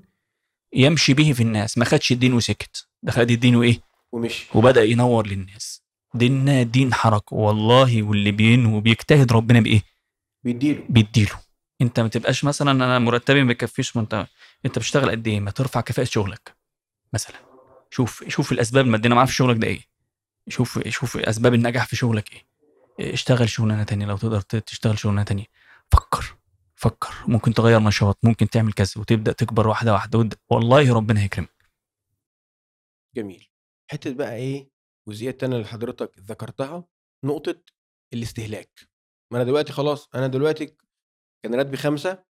يمشي به في الناس. ما خدش الدين وسكت. ده خد الدين وإيه؟ ومشي. وبدأ ينور للناس. ديننا دين حركة. والله واللي بينه وبيجتهد ربنا بإيه؟ بيديله. بيديله. أنت ما تبقاش مثلا أنا مرتبي ما يكفيش ما انت أنت بتشتغل قد إيه؟ ما ترفع كفاءة شغلك. مثلا. شوف شوف الأسباب. الماديه أنا ما أعرفش شغلك ده إيه؟ شوف شوف أسباب النجاح في شغلك إيه؟ اشتغل شغلانة تانية لو تقدر تشتغل شغلانة تانية. فكر. فكر ممكن تغير نشاط ممكن تعمل كذا وتبدأ تكبر واحدة واحدة والله ربنا هيكرمك. جميل. حتة بقى إيه الجزئيه التانيه اللي حضرتك ذكرتها نقطة الاستهلاك. ما أنا دلوقتي خلاص أنا دلوقتي كان راتبي خمسة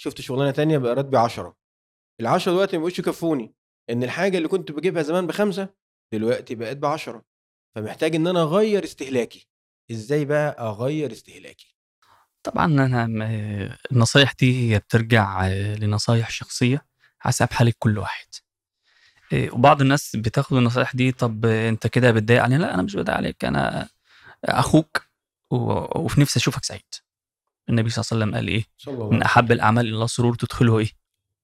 شفت شغلانة تانية بقى راتبي عشرة. العشرة دلوقتي ما بقوش يكفوني. إن الحاجة اللي كنت بجيبها زمان بخمسة دلوقتي بقت بعشرة. فمحتاج إن أنا أغير استهلاكي. إزاي بقى أغير استهلاكي؟ طبعا أنا م- النصايح دي هي بترجع آه، لنصايح شخصية حسب حاله كل واحد. آه، وبعض الناس بتاخد النصايح دي طب أنت كده بتضايق علينا لا أنا مش بضايق عليك أنا أخوك و- وفي نفسي أشوفك سعيد. النبي صلى الله عليه وسلم قال إيه؟ صلى الله من عليه أحب الأعمال إلى الله سرور تدخله إيه؟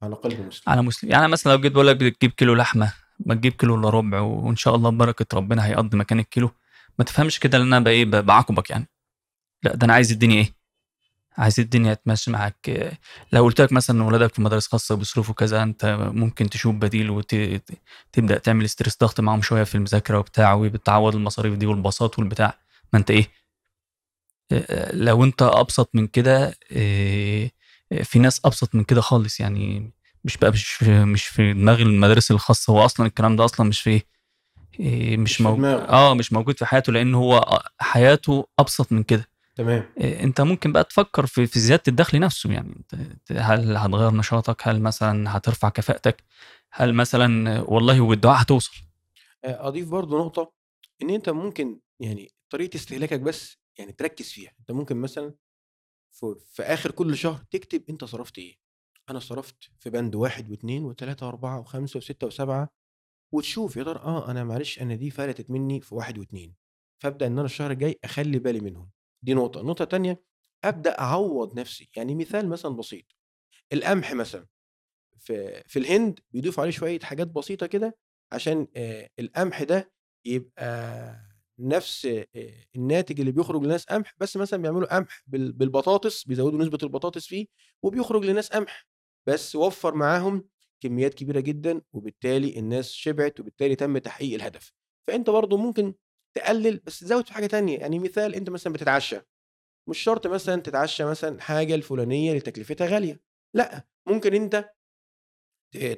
على قلب مسلم. على مسلم. يعني مثلا لو جيت بقول لك بتجيب كيلو لحمة ما تجيب كيلو إلا ربع وإن شاء الله ببركة ربنا هيقضي مكان الكيلو ما تفهمش كده إن أنا بقى إيه ب- بعاقبك يعني. لا ده أنا عايز الدنيا إيه؟ عايز الدنيا تمشي معاك. لو قلت لك مثلا إن ولادك في مدارس خاصة بيصرفوا كذا أنت ممكن تشوف بديل وتبدا تعمل ستريس ضغط معاهم شوية في المذاكرة وبتاع وبتعوض المصاريف دي والبساط والبتاع. ما أنت إيه؟ إيه، لو أنت أبسط من كده إيه، في ناس أبسط من كده خالص يعني. مش بقى مش في مش في دماغ المدارس الخاصة. هو أصلا الكلام ده أصلا مش في إيه، مش مش موجود. آه مش موجود في حياته لأن هو حياته أبسط من كده. تمام. إيه، انت ممكن بقى تفكر في في زيادة الدخل نفسه يعني. هل هتغير نشاطك؟ هل مثلا هترفع كفاءتك؟ هل مثلا والله والدعاء هتوصل؟ آه، أضيف برضو نقطة إن أنت ممكن يعني طريقة استهلاكك بس يعني تركز فيها. أنت ممكن مثلا في, في آخر كل شهر تكتب أنت صرفت إيه. أنا صرفت في بند واحد واثنين وثلاثه وأربعة وخمسة وستة وسبعة وتشوف يا ترى آه أنا معلش أنا دي فلتت مني في واحد واثنين فأبدأ إن أنا الشهر الجاي أخلي بالي منهم. دي نقطة. النقطه الثانية أبدأ اعوض نفسي. يعني مثال مثلا بسيط. القمح مثلا في في الهند بيضيفوا عليه شوية حاجات بسيطة كده عشان القمح ده يبقى نفس الناتج اللي بيخرج لناس قمح. بس مثلا بيعملوا قمح بال- بالبطاطس بيزودوا نسبة البطاطس فيه وبيخرج لناس قمح. بس وفر معاهم كميات كبيرة جدا وبالتالي الناس شبعت وبالتالي تم تحقيق الهدف. فأنت برضو ممكن تقلل بس تزود في حاجة تانية. يعني مثال أنت مثلا بتتعشى. مش شرط مثلا تتعشى مثلا حاجة الفلانية اللي تكلفتها غالية. لأ ممكن أنت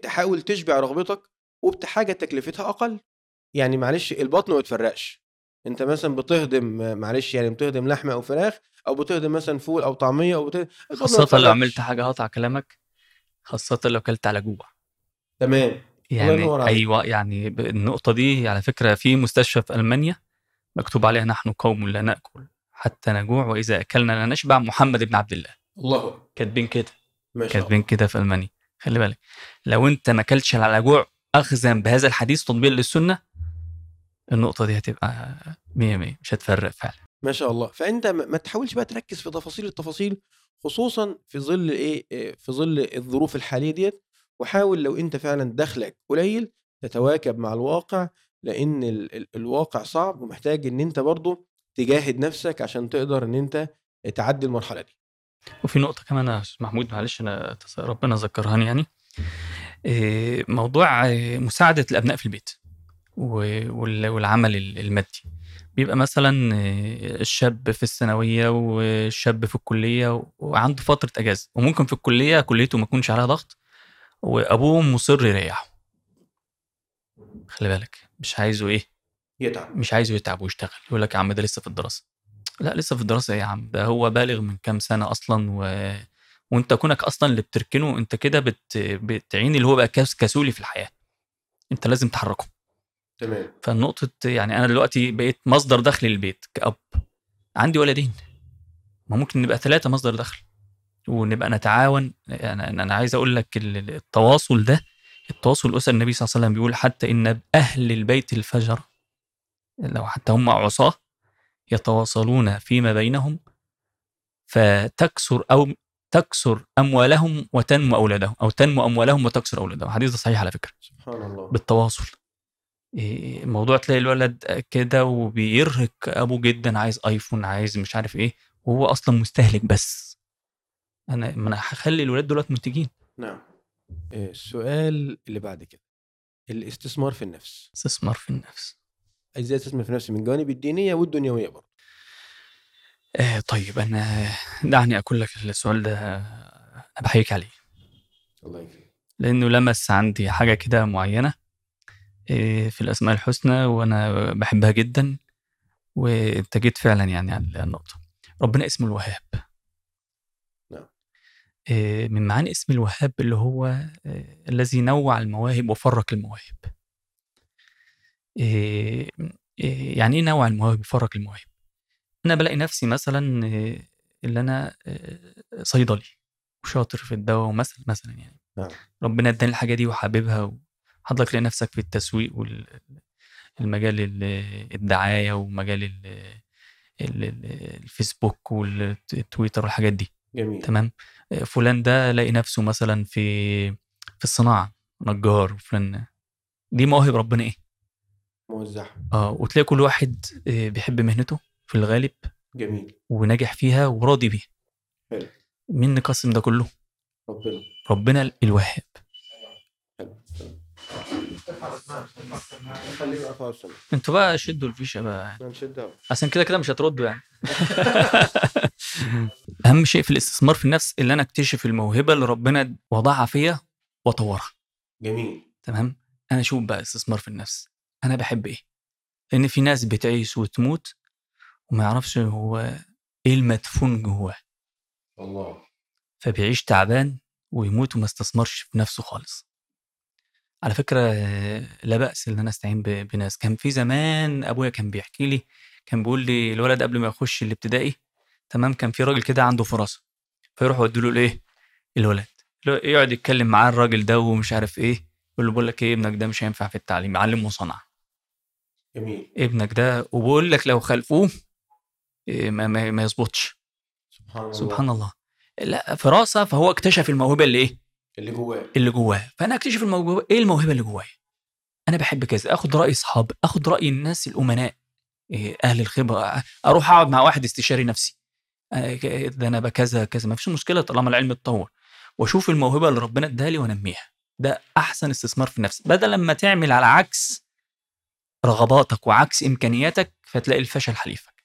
تحاول تشبع رغبتك وبحاجه تكلفتها أقل. يعني معلش البطن ما بتفرقش. أنت مثلا بتهضم معلش يعني بتهضم لحمة أو فراخ أو بتهضم مثلا فول أو طعمية أو بتهضم خاصة لو. عملت حاجة هقطع كلامك خاصة لو كلت على جوع. تمام. يعني ينور عليك. أيوه يعني النقطة دي على فكرة في مستشفى في ألمانيا مكتوب عليها نحن قوم لا نأكل حتى نجوع وإذا أكلنا لا نشبع محمد بن عبد الله. الله. كاتبين كده. كاتبين كده في ألمانيا. خلي بالك. لو أنت ما أكلتش على جوع اخذا بهذا الحديث تطبيقا للسنة النقطة دي هتبقى 100 100 مش هتفرق فعلا. ما شاء الله. فأنت ما ما تحاولش بقى تركز في تفاصيل التفاصيل خصوصا في ظل إيه إيه، في ظل الظروف الحالية ديت وحاول لو أنت فعلا دخلك قليل تتواكب مع الواقع لأن ال ال الواقع صعب ومحتاج إن أنت برضه تجاهد نفسك عشان تقدر إن أنت تعدي المرحلة دي. وفي نقطة كمان يا محمود معلش تس- ربنا ذكرهاني يعني. إيه، موضوع إيه، مساعدة الأبناء في البيت والعمل ال- المادي. بيبقى مثلا إيه، الشاب في الثانوية والشاب في الكلية وعنده فترة أجازة وممكن في الكلية كليته ما يكونش عليها ضغط وابوه مصر يريحه خلي بالك مش عايزه إيه؟ يتعب. مش عايزه يتعب ويشتغل. يقول لك يا عم ده لسه في الدراسة. لا لسه في الدراسة إيه يا عم. ده هو بالغ من كام سنة أصلا و... وأنت كونك أصلا اللي بتركنه أنت كده بت... بتعين اللي هو بقى كسولي في الحياة. أنت لازم تحركه. تمام. فالنقطة يعني أنا دلوقتي بقيت مصدر دخل للبيت كأب. عندي ولدين. ما ممكن نبقى ثلاثة مصدر دخل. ونبقى نتعاون. أنا أنا عايز أقول لك ال- ال- التواصل ده التواصل الأسري النبي صلى الله عليه وسلم بيقول حتى إن أهل البيت الفجر لو حتى هم عصاة يتواصلون فيما بينهم فتكسر أو تكسر أموالهم وتنمو أولادهم أو تنمو أموالهم وتكسر أولادهم. الحديث ده صحيح على فكرة. سبحان الله. بالتواصل. إيه، موضوع تلاقي الولد كده وبيرهق أبوه جدا عايز آيفون عايز مش عارف إيه وهو أصلا مستهلك بس. أنا ما أنا هخلي الولاد دولت منتجين. نعم. إيه، السؤال اللي بعد كده. الاستثمار في النفس. استثمار في النفس. إزاي استثمر في نفسي من الجوانب الدينية والدنيوية برضه. آه طيب أنا دعني أقول لك السؤال ده أنا بحييك عليه. الله يكرمك. لأنه لمس عندي حاجة كده معينة آه، في الأسماء الحسنى وأنا بحبها جدا وأنت جيت فعلا يعني على النقطة. ربنا اسمه الوهاب. آه، من معاني اسم الوهاب اللي هو آه، الذي نوع المواهب وفرق المواهب. آه، آه، يعني إيه نوع المواهب وفرق المواهب؟ أنا بلاقي نفسي مثلا آه، اللي أنا آه، صيدلي وشاطر في الدواء ومثلا مثلا يعني. نعم. ربنا اداني الحاجة دي وحاببها وحضرتك تلاقي نفسك في التسويق والمجال الدعاية ومجال ال- ال- ال- الفيسبوك والتويتر والحاجات دي. جميل. تمام. آه، فلان ده لاقي نفسه مثلا في في الصناعة نجار وفلان دي مواهب ربنا إيه؟ موزعها آه وتلاقي كل واحد آه، بيحب مهنته في الغالب جميل. وناجح فيها وراضي بيها. حلو. مين نقسم ده كله؟ ربنا. ربنا الوهاب حلو السماء أنتوا بقى شدوا الفيشة بقى. ما نشدها. عشان كده كده مش هتردوا يعني. أهم شيء في الاستثمار في النفس اللي أنا أكتشف الموهبة اللي ربنا وضعها فيا وأطورها. جميل. تمام؟ أنا أشوف بقى استثمار في النفس. أنا بحب إيه؟ لأن في ناس بتعيش وتموت وما يعرفش هو إيه المدفون جواه. الله. فبيعيش تعبان ويموت وما استثمرش في نفسه خالص. على فكرة آه، لا بأس إن أنا أستعين ب- بناس. كان في زمان أبويا كان بيحكي لي كان بيقول لي الولد قبل ما يخش الابتدائي تمام كان في راجل كده عنده فراسة. فيروح يودوا له الإيه الولد. لو- يقعد يتكلم معاه الراجل ده ومش عارف إيه يقول له بقول لك إيه ابنك ده مش هينفع في التعليم. علمه صنعة جميل. ابنك ده وبقول لك لو خلفوه إيه، ما, ما, ما يظبطش. سبحان الله. سبحان الله. لا فراسة فهو اكتشف الموهبة اللي إيه؟ اللي جواه. اللي جواه. فأنا أكتشف الموهبه إيه الموهبة اللي جوايا؟ أنا بحب كذا آخد رأي أصحاب آخد رأي الناس الأمناء إيه، أهل الخبرة أروح أقعد مع واحد استشاري نفسي. آه، ده أنا بكذا كذا. ما فيش مشكلة طالما العلم اتطور. وأشوف الموهبة اللي ربنا اداها لي وأنميها. ده أحسن استثمار في النفس. بدل لما تعمل على عكس رغباتك وعكس إمكانياتك فتلاقي الفشل حليفك.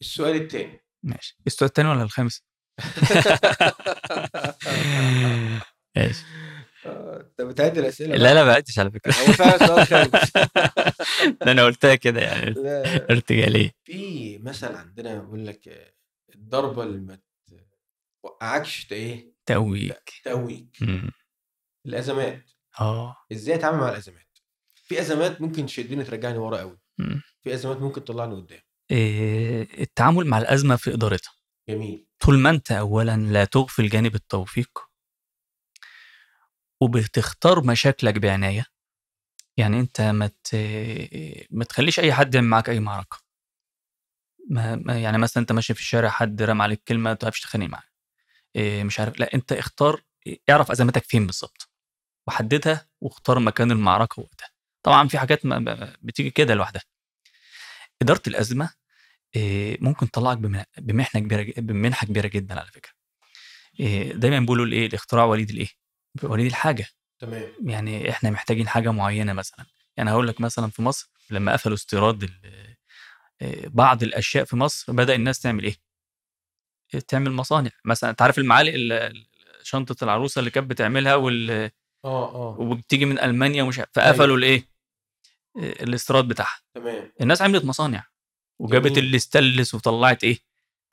السؤال الثاني ماشي. السؤال الثاني ولا الخامس؟ ماشي. انت بتعد الأسئلة لا لا ما بعدتش على فكرة. هو فعلا سؤال أنا قلتها كده يعني لا ارتجاليه في مثل عندنا بيقول لك آه، الضربة اللي ما توقعكش إيه؟ تقويك تقويك. الأزمات. آه. إزاي أتعامل مع الأزمات؟ في أزمات ممكن تشدني ترجعني ورا قوي. في أزمات ممكن تطلعني قدام. إيه، التعامل مع الأزمة في إدارتها. جميل. طول ما أنت اولا لا تغفل جانب التوفيق وبتختار مشاكلك بعناية. يعني أنت ما ت... ما تخليش أي حد يعمل معاك أي معركة. ما... يعني مثلا أنت ماشي في الشارع حد رمى عليك كلمة ما تعرفش تتخانق معاه. إيه مش عارف لا أنت اختار اعرف أزمتك فين بالظبط. وحددها واختار مكان المعركة وقتها. طبعا في حاجات ما بتيجي كده لوحدها. إدارة الأزمة إيه، ممكن تطلعك بم- بمحنة كبيرة بمنحة كبيرة جدا على فكرة. إيه، دايما بيقولوا الإيه الاختراع وليد الإيه. وليد الحاجة. تمام. يعني إحنا محتاجين حاجة معينة مثلا. يعني هقول لك مثلا في مصر لما قفلوا استيراد آه، بعض الأشياء في مصر بدأ الناس تعمل إيه؟ تعمل مصانع. مثلا أنت عارف المعالق ال- ال- شنطة العروسة اللي كانت بتعملها وال... آه آه. وبتيجي من ألمانيا ومش عارف- فقفلوا الإيه؟ آه، الاستيراد بتاعها. تمام. الناس عملت مصانع. وجابت جميل. الاستانلس وطلعت إيه؟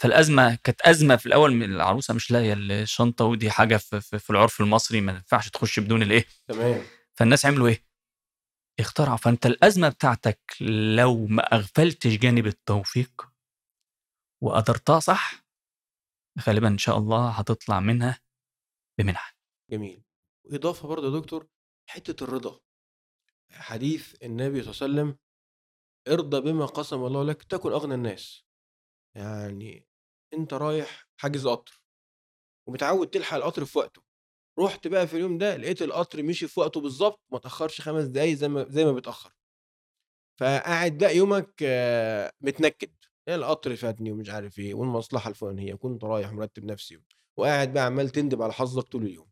فالأزمة كانت أزمة في الأول من العروسة مش لاقية الشنطة ودي حاجة في, في, في العرف المصري ما ينفعش تخش بدون الإيه. تمام. فالناس عملوا إيه؟ اخترعوا. فأنت الأزمة بتاعتك لو ما أغفلتش جانب التوفيق وقدرتها صح غالبا إن شاء الله هتطلع منها بمنحة. جميل. وإضافة برضه يا دكتور حتة الرضا. حديث النبي صلى الله عليه وسلم ارضى بما قسم الله لك تكن أغنى الناس. يعني أنت رايح حاجز قطر ومتعود تلحق القطر في وقته. رحت بقى في اليوم ده لقيت القطر مشي في وقته بالظبط ما تاخرش خمس دقايق زي ما زي ما بيتأخر. فقاعد بقى يومك آه، متنكد. يا القطر فاتني ومش عارف إيه والمصلحة الفلانية كنت رايح مرتب نفسي وقاعد بقى عمال تندب على حظك طول اليوم.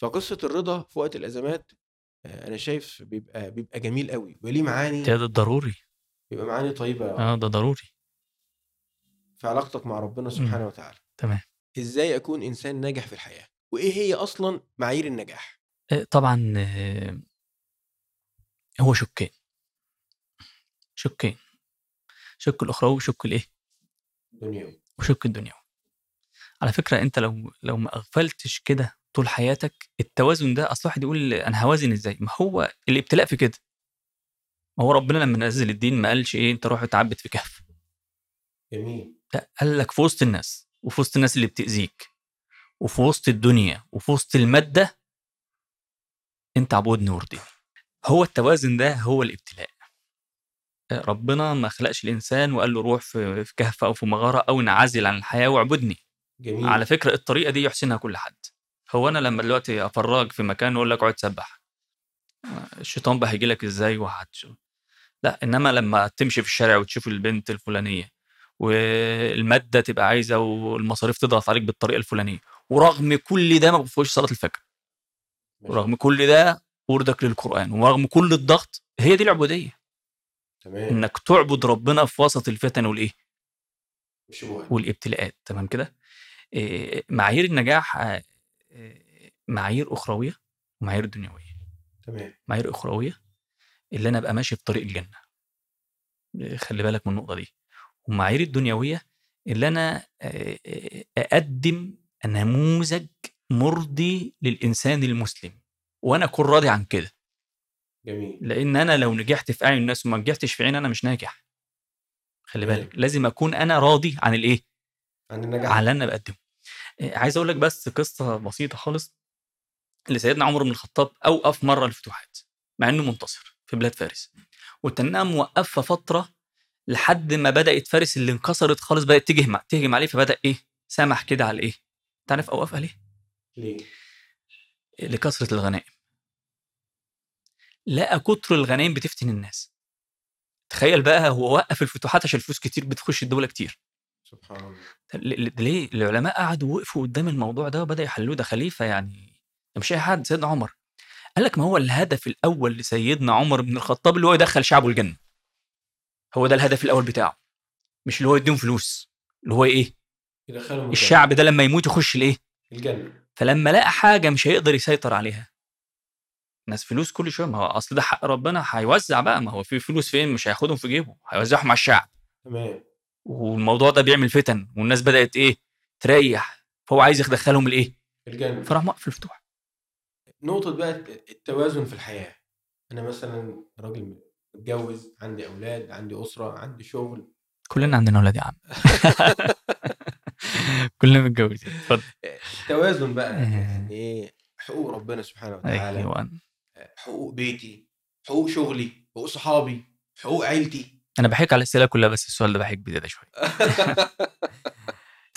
فقصة الرضا في وقت الأزمات آه، أنا شايف بيبقى بيبقى جميل قوي وليه معاني ده ضروري. بيبقى معاني طيبة آه ده ضروري. في علاقتك مع ربنا سبحانه وتعالى. تمام. إزاي أكون إنسان ناجح في الحياة؟ وإيه هي أصلا معايير النجاح؟ آه، طبعا آه، هو شقين. شقين. شق الاخروي وشق الإيه؟ دنيوي وشق الدنيوي على فكرة أنت لو لو ما أغفلتش كده طول حياتك التوازن ده أصل واحد يقول أنا هوازن إزاي؟ ما هو الابتلاء في كده. ما هو ربنا لما نزل الدين ما قالش إيه أنت روح اتعبد في كهف. جميل. قال لك في وسط الناس وفي وسط الناس اللي بتأذيك وفي وسط الدنيا وفي وسط المادة انت عبودني وارضيني هو التوازن ده هو الابتلاء. ربنا ما خلقش الإنسان وقال له روح في كهف أو في مغارة أو انعزل عن الحياة واعبدني. جميل. على فكرة الطريقة دي يحسنها كل حد. هو أنا لما دلوقتي افرجك في مكان وأقول لك اقعد سبح الشيطان بقى هيجي لك إزاي وهتش لا إنما لما تمشي في الشارع وتشوف البنت الفلانية والمادة تبقى عايزة والمصاريف تضغط عليك بالطريقة الفلانية. ورغم كل ده ما بتفوتش صلاة الفجر. ورغم كل ده وردك للقرآن. ورغم كل الضغط هي دي العبودية. تمام. إنك تعبد ربنا في وسط الفتن والإيه؟ والابتلاءات. تمام كده؟ إيه، معايير النجاح آه، إيه، معايير أخروية ومعايير دنيوية. تمام. معايير أخروية اللي أنا أبقى ماشي في طريق الجنه خلي بالك من النقطة دي. ومعايير الدنيوية اللي أنا آه، آه، أقدم نموذج مرضي للإنسان المسلم. وأنا أكون راضي عن كده. جميل. لأن أنا لو نجحت في أعين الناس وما نجحتش في عيني أنا مش ناجح. خلي تمام. بالك لازم أكون أنا راضي عن الإيه؟ عن النجاح. على أنا بقدمه. إيه، عايز أقول لك بس قصة بسيطة خالص لسيدنا عمر بن الخطاب أوقف مرة الفتوحات مع إنه منتصر في بلاد فارس. وتنها موقفة فترة لحد ما بدأت فارس اللي انكسرت خالص بدأت تهجم تهجم عليه فبدأ إيه؟ سمح كده على إيه؟ تعرف اوقفها ليه ليه؟ لكثرة الغنائم. لقى كتر الغنائم بتفتن الناس. تخيل بقى هو وقف الفتوحات عشان الفلوس كتير بتخش الدولة كتير. سبحان الله. ليه؟ العلماء قعدوا وقفوا قدام الموضوع ده وبدا يحلوه ده خليفة يعني. ده مش أي حد سيدنا عمر. قال لك ما هو الهدف الأول لسيدنا عمر بن الخطاب اللي هو يدخل شعبه الجنة. هو ده الهدف الأول بتاعه. مش اللي هو يديهم فلوس اللي هو إيه؟ يدخلهم. الشعب ده لما يموت يخش الإيه؟ الجنة. فلما لقى حاجة مش هيقدر يسيطر عليها. ناس فلوس كل شوية ما هو أصل ده حق ربنا هيوزع بقى. ما هو في فلوس فين؟ مش هياخدهم في جيبه هيوزعهم على الشعب. تمام. والموضوع ده بيعمل فتن والناس بدأت إيه؟ تريح. فهو عايز يدخلهم الإيه؟ الجنة. فراح موقف الفتوح. نقطة بقى التوازن في الحياة. أنا مثلا راجل متجوز عندي أولاد عندي أسرة عندي شغل. كلنا عندنا أولاد يا عم. كلنا متجوزين. اتفضل. توازن بقى آه. يعني إيه؟ حقوق ربنا سبحانه وتعالى. أيوه. حقوق بيتي حقوق شغلي حقوق صحابي حقوق عيلتي. أنا بحكي على الأسئلة كلها بس السؤال ده بحكي بزيادة شوية.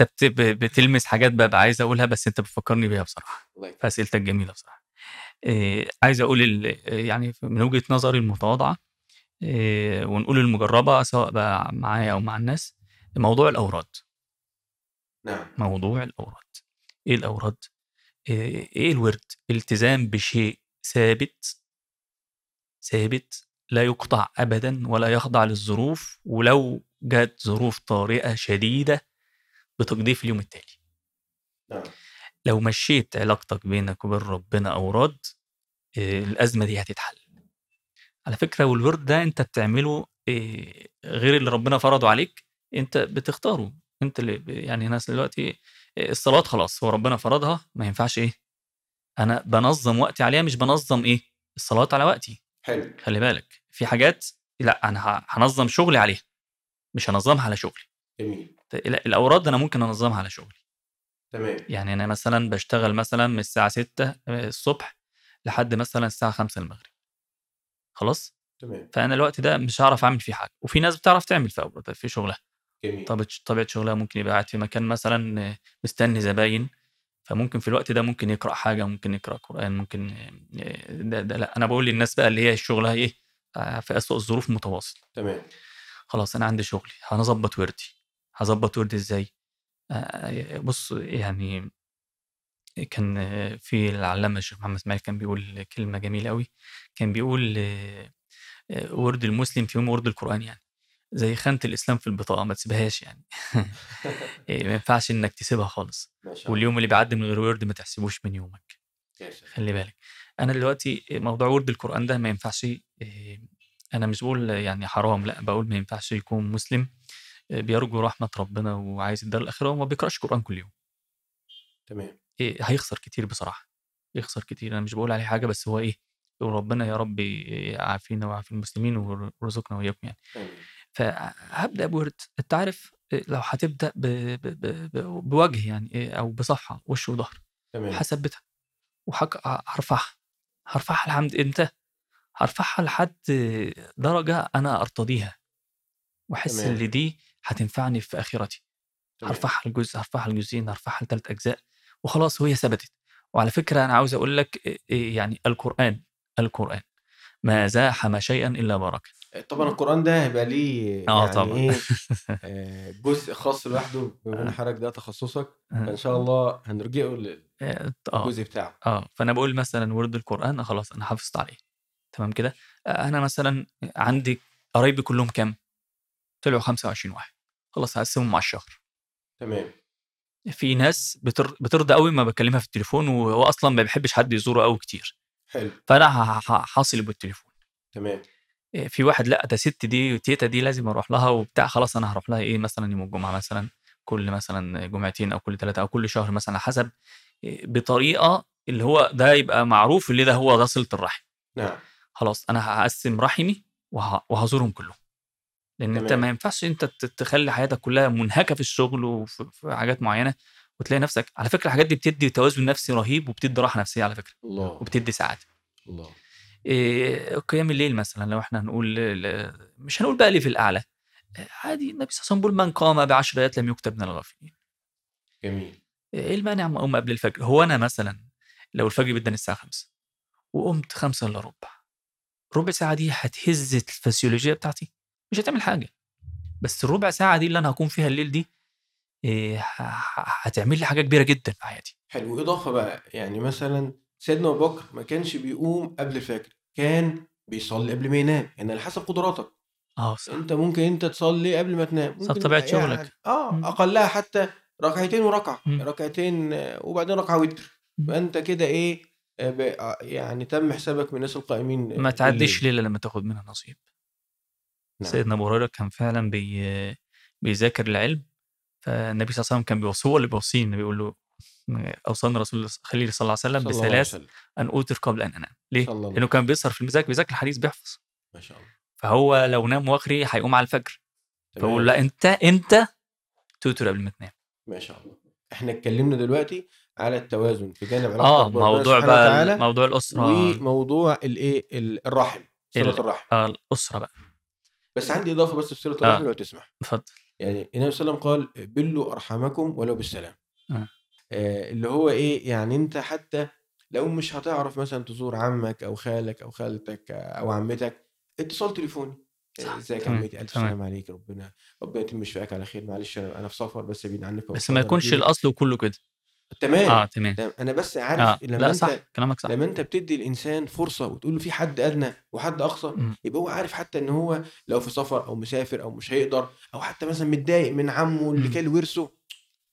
أنت بتلمس حاجات ببقى عايز أقولها بس أنت بتفكرني بيها بصراحة. فأسئلتك جميلة بصراحة. إيه عايز أقول يعني من وجهة نظري المتواضعة ونقول المجربة سواء بقى معايا أو مع الناس موضوع الأوراد. نعم. موضوع الأوراد. إيه الأوراد؟ إيه إيه الورد؟ التزام بشيء ثابت ثابت لا يقطع ابدا ولا يخضع للظروف ولو جت ظروف طارئة شديدة بتقضيه في اليوم التالي. نعم. لو مشيت علاقتك بينك وبين ربنا أوراد آه، الأزمة دي هتتحل. على فكرة والورد ده أنت بتعمله غير اللي ربنا فرضه عليك أنت بتختاره. أنت اللي يعني ناس دلوقتي الصلاة خلاص هو ربنا فرضها ما ينفعش إيه؟ أنا بنظم وقتي عليها مش بنظم إيه؟ الصلاة على وقتي. حلو. خلي بالك في حاجات لأ أنا هنظم شغلي عليها مش هنظمها على شغلي. جميل. لا الاوراد أنا ممكن أنظمها على شغلي. تمام. يعني أنا مثلا بشتغل مثلا من الساعة 6 الصبح لحد مثلا الساعة 5 المغرب. خلاص؟ تمام. فأنا الوقت ده مش هعرف أعمل فيه حاجة. وفي ناس بتعرف تعمل في شغلها. جميل. طبيعه طبيعة شغلها ممكن يبقى قاعد في مكان مثلا مستني زباين فممكن في الوقت ده ممكن يقرأ حاجة ممكن يقرأ قرآن ممكن آه، ده, ده لأ أنا بقول للناس بقى اللي هي شغلها إيه آه، في اسوء الظروف متواصل. تمام. خلاص أنا عندي شغلي هنظبط وردي. هظبط وردي إزاي؟ آه، بص يعني كان آه، في العلامة الشيخ محمد إسماعيل كان بيقول كلمة جميلة قوي كان بيقول آه، آه، ورد المسلم في يوم ورد القرآن يعني زي خانة الإسلام في البطاقة ما تسيبهاش يعني. إيه، ما ينفعش إنك تسيبها خالص. واليوم اللي بيعدي من غير ورد ما تحسبوش من يومك. خلي بالك. أنا دلوقتي موضوع ورد القرآن ده ما ينفعش إيه، أنا مش بقول يعني حرام لأ بقول ما ينفعش يكون مسلم بيرجو رحمة ربنا وعايز الدار الآخرة وما بيقرأش قرآن كل يوم. تمام. إيه، هيخسر كتير بصراحة يخسر كتير أنا مش بقول عليه حاجة بس هو إيه يقول ربنا يا رب يعافينا ويعافي المسلمين ويرزقنا وإياكم يعني. فهبدأ بورد أنت عارف إيه، لو هتبدأ ب... ب... ب... ب... بوجه يعني إيه، أو بصفحة وش وظهر تمام هثبتها وهرفعها هرفعها لحد إمتى؟ هرفعها لحد درجة أنا أرتضيها وأحس. إن دي هتنفعني في آخرتي. هرفعها لجزء هرفعها لجزئين هرفعها لثلاث أجزاء وخلاص وهي ثبتت. وعلى فكرة أنا عاوز أقول لك إيه- إيه يعني القرآن القرآن. ما زاحم شيئا إلا بارك طبعا القرآن ده هيبقى ليه آه يعني طبعا. آه، جزء خاص لوحده بما ان حضرتك ده تخصصك. فإن شاء الله هنرجعه للجزء بتاعه. آه. فأنا بقول مثلا ورد القرآن آه خلاص أنا حافظت عليه. تمام كده؟ آه أنا مثلا عندي قرايبي كلهم كام؟ طلعوا 25 واحد. خلاص هقسمهم مع الشهر. تمام. في ناس بتر... بترضى قوي ما بكلمها في التليفون وهو أصلا ما بيحبش حد يزوره قوي كتير. حلو. فأنا حاصل بالتليفون. تمام. إيه، في واحد لأ ده ست دي تيتا دي لازم أروح لها وبتاع خلاص أنا هروح لها إيه مثلا يوم الجمعة مثلا كل مثلا جمعتين أو كل ثلاثة أو كل شهر مثلا حسب إيه، بطريقة اللي هو ده يبقى معروف اللي ده هو ده صله الرحم. نعم. خلاص أنا هقسم رحمي وه... وهزورهم كلهم. لأن أنت تمام. ما ينفعش أنت تخلي حياتك كلها منهكة في الشغل وفي في حاجات معينة وتلاقي نفسك على فكرة الحاجات دي بتدي توازن نفسي رهيب وبتدي راحة نفسية على فكرة الله. وبتدي سعادة. الله. إيه، قيام الليل مثلا لو إحنا هنقول مش هنقول بقى ليه في الأعلى عادي النبي صلى الله عليه وسلم بيقول من قام بعشر آيات لم يكتب من الغافلين. جميل. إيه المانع اما أقوم قبل الفجر؟ هو أنا مثلا لو الفجر بيدن الساعة 5 وقمت 5 إلا ربع ربع ساعة دي هتهز الفسيولوجية بتاعتي؟ مش هتعمل حاجة. بس الربع ساعة دي اللي أنا هكون فيها الليل دي إيه، هتعمل لي حاجة كبيرة جدا في حياتي. حلو. إضافة بقى يعني مثلا سيدنا أبو بكر ما كانش بيقوم قبل الفجر كان بيصلي قبل ما ينام. يعني على حسب قدراتك. آه صح. أنت ممكن أنت تصلي قبل ما تنام. طبيعة يعني شغلك. آه. أقلها حتى ركعتين وركعة. ركعتين وبعدين ركعة وتر. فأنت كده إيه يعني تم حسابك من الناس القائمين ما تعديش. ليلة لما تاخد منها نصيب. نعم. سيدنا أبو هريرة كان فعلا بي بيذاكر العلم فالنبي صلى الله عليه وسلم كان بيوصيه هو اللي بيوصيه النبي بيقول له اوصانا رسول الله خليل صلى الله عليه وسلم بثلاث أن اوتر قبل أن أنام. ليه؟ لأنه كان بيسهر في المذاكر بيذاكر الحديث بيحفظ. ما شاء الله. فهو لو نام وأخري هيقوم على الفجر. فبقول لا أنت أنت توتر قبل ما تنام. ما شاء الله. إحنا اتكلمنا دلوقتي على التوازن في جانب علاقتك آه موضوع بقى موضوع الأسرة. وموضوع الإيه؟ ال- الرحم صلة ال- الرحم. آه الأسرة بقى. بس عندي إضافة بس في آه. الرحم لو تسمح. اتفضل. يعني النبي صلى الله عليه وسلم قال بلوا أرحامكم ولو بالسلام. آه. آه اللي هو إيه يعني أنت حتى لو مش هتعرف مثلا تزور عمك أو خالك أو خالتك أو عمتك اتصال تليفوني. آه، إزيك عمتي؟ ألف. سلام عليك ربنا ربنا يتم شفاك على خير. معلش أنا في سفر بس بعيد عنك بس ما يكونش. الأصل وكله كده. تمام. آه تمام. أنا بس عارف آه. لما لا أنت صح. كلامك صح. لما أنت بتدي الإنسان فرصة وتقول له في حد أدنى وحد أقصى مم. يبقى هو عارف حتى إن هو لو في سفر أو مسافر أو مش هيقدر أو حتى مثلا متضايق من عمه اللي. كان ورثه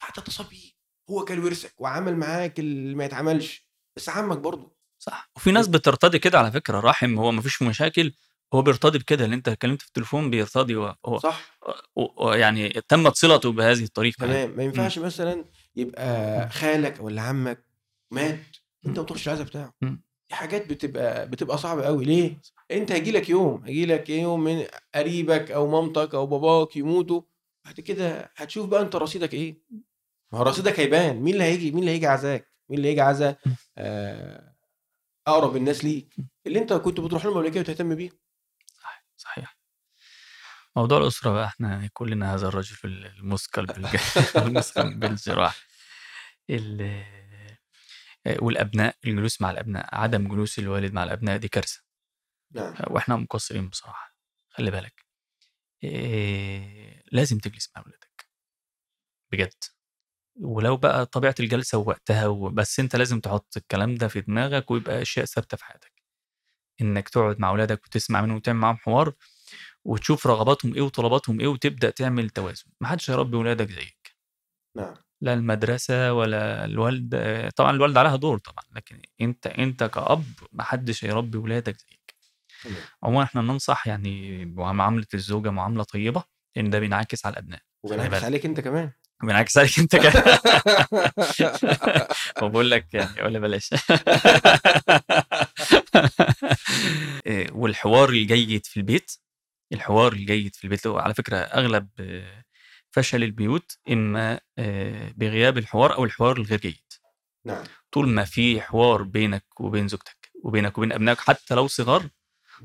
حتى اتصل بيه هو كان ورثك وعمل معاك اللي ما يتعملش. بس عمك برضه. صح. وفي ناس بترتضي كده على فكرة رحم هو ما فيش مشاكل. هو بيرتضي بكده اللي أنت اتكلمت في التليفون بيرتضي هو صح. و- و- يعني تمت صلته بهذه الطريقة يعني. تمام. ما ينفعش مثلا يبقى خالك ولا عمك مات أنت ما تروحش العزاء بتاعه. دي حاجات بتبقى بتبقى صعبة قوي ليه؟ أنت هيجي لك يوم هيجي لك يوم من قريبك أو مامتك أو باباك يموتوا. بعد كده هتشوف بقى أنت رصيدك إيه. ما هو رصيدك هيبان. مين اللي هيجي؟ مين اللي هيجي عزاك؟ مين اللي هيجي عزا آه، أقرب الناس ليك؟ اللي أنت كنت بتروح لهم قبل كده وتهتم بيه. صحيح صحيح. موضوع الأسرة بقى إحنا كلنا هذا الرجل المثقل بالجراح. ال- والأبناء الجلوس مع الأبناء عدم جلوس الوالد مع الأبناء دي كارثة. نعم. وإحنا مقصرين بصراحة خلي بالك. إيه لازم تجلس مع أولادك. بجد. ولو بقى طبيعة الجلسة ووقتها بس أنت لازم تحط الكلام ده في دماغك ويبقى أشياء ثابتة في حياتك. إنك تقعد مع أولادك وتسمع منهم وتعمل معاهم حوار وتشوف رغباتهم إيه وطلباتهم إيه وتبدأ تعمل توازن. محدش هيربي ولادك زيك. نعم. لا المدرسة ولا الوالد آه، طبعا الوالد عليها دور طبعا لكن أنت أنت كأب محدش هيربي ولادك زيك. عموما إحنا ننصح يعني بمعاملة الزوجة معاملة طيبة لأن ده بينعكس على الأبناء وبنعكس بالك. عليك أنت كمان. بينعكس عليك أنت كمان. وبقول لك يعني ولا بلاش. إيه، والحوار الجيد في البيت الحوار الجيد في البيت على فكرة أغلب آه، فشل البيوت إما آه، بغياب الحوار أو الحوار الغير جيد. نعم. طول ما في حوار بينك وبين زوجتك وبينك وبين أبنائك حتى لو صغار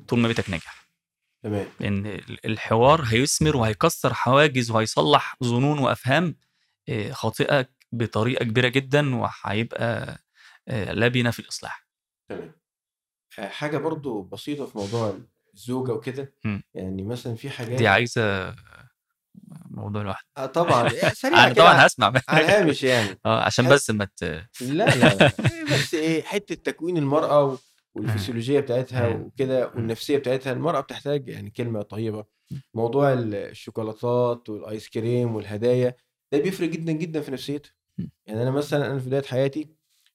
طول ما بيتك ناجح. تمام. ال- الحوار هيثمر وهيكسر حواجز وهيصلح ظنون وأفهام آه، خاطئة بطريقة كبيرة جدا وهيبقى آه، لبنة في الإصلاح. تمام. آه، حاجة برضو بسيطة في موضوع الزوجة وكده. يعني مثلا في حاجات دي عايزة موضوع لوحده. آه طبعا. سريعة أنا كده. طبعا هسمع. على الهامش يعني. آه عشان. بس ما ت... لا لا. لا إيه بس إيه حتة تكوين المرأة والفسيولوجية بتاعتها. وكده والنفسية بتاعتها المرأة بتحتاج يعني كلمة طيبة. موضوع ال- الشوكولاتات والآيس كريم والهدايا ده بيفرق جدا جدا في نفسيتها. يعني أنا مثلا أنا في بداية حياتي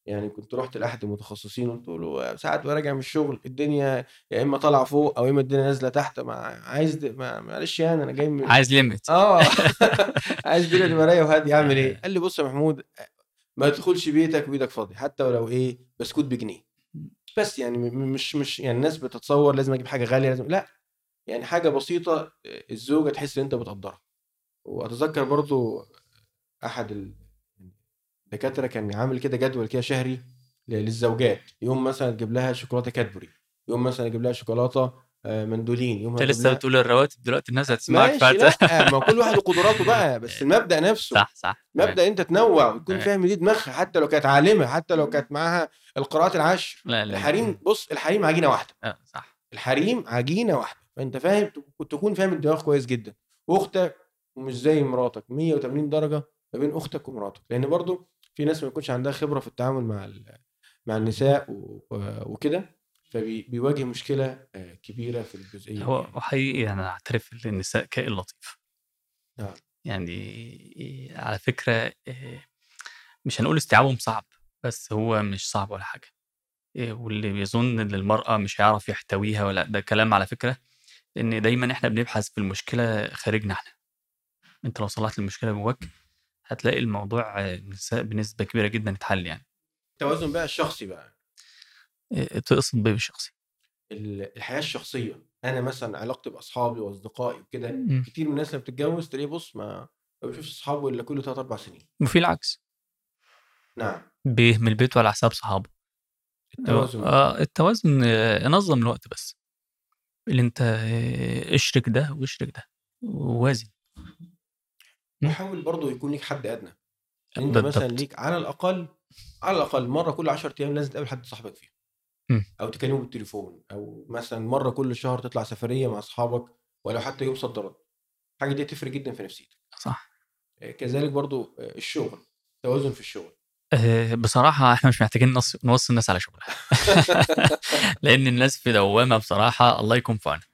يعني كنت رحت لأحد المتخصصين وقلت له ساعات وأنا راجع من الشغل الدنيا يا إما طالعة فوق أو يا إما الدنيا نازلة تحت مع عايز ما- معلش يعني أنا جاي من عايز limit آه. عايز الدنيا تبقى رايقة وهادية أعمل إيه؟ قال لي بص يا محمود ما تدخلش بيتك وايدك فاضيه حتى ولو إيه بسكوت بجنيه. بس يعني مش مش يعني الناس بتتصور لازم أجيب حاجة غالية لازم لأ. يعني حاجة بسيطة الزوجة تحس إن أنت بتقدرها. وأتذكر برضو أحد الدكاتره كان عامل كده جدول كده شهري للزوجات. يوم مثلا تجيب لها شوكولاتة كادبوري. يوم مثلا يجيب لها شوكولاتة آه، مندولين. يوم أنت لسه بتقول الرواتب دلوقتي الناس هتسمعك. لا ما كل واحد وقدراته بقى بس المبدأ نفسه. صح صح مبدأ أنت تنوع وتكون. فاهم دي دماغها حتى لو كانت عالمة حتى لو كانت معاها القراءات العشر. لا لا الحريم بص الحريم عجينة واحدة. آه صح. الحريم عجينة واحدة. فأنت فاهم تكون فاهم الدماغ كويس جدا. واختك مش زي مراتك 180 درجة ما بين أختك ومراتك. لأن برضو في ناس ما يكونش عندها خبرة في التعامل مع مع النساء وكده فبيواجه مشكلة آه، كبيرة في الجزئية هو دي وحقيقي أنا أعترف إن النساء كائن لطيف. نعم. يعني على فكرة آآ مش هنقول استيعابهم صعب، بس هو مش صعب ولا حاجة. آآ واللي بيظن إن المرأة مش هيعرف يحتويها ولا ده كلام على فكرة، لإن دايمًا إحنا بنبحث في المشكلة خارجنا إحنا. أنت لو صلحت المشكلة جواك، هتلاقي الموضوع النساء بنسبة كبيرة جدًا اتحل يعني. التوازن بقى الشخصي بقى. تقصد بإيه بالشخصي؟ ال الحياة الشخصية، أنا مثلًا علاقتي بأصحابي وأصدقائي وكده،. كتير من الناس لمّا بتتجوز تلاقيه بُص ما ما بيشوفش أصحابه إلا كل 3، 4 سنين. وفي العكس. نعم. بيهمل بيته على حساب صحابه. التوازن بقى. آه، التوازن نظّم الوقت بس. اللي أنت اشرك ده واشرك ده، ووازن. إمم. وحاول برضه يكون ليك حد أدنى. أنت مثلًا. ليك على الأقل على الأقل مرة كل 10 أيام لازم تقابل حد صاحبك فيهم. إمم. أو تكلمه بالتليفون، أو مثلًا مرة كل شهر تطلع سفرية مع أصحابك ولو حتى يوم صد رد. الحاجة دي هتفرق جدًا في نفسيتك. صح. آآ كذلك برضه آآ الشغل، التوازن في الشغل. آآ بصراحة إحنا مش محتاجين نوص نوصّي الناس على شغلها. لإن الناس في دوّامة بصراحة الله يكون في عونها.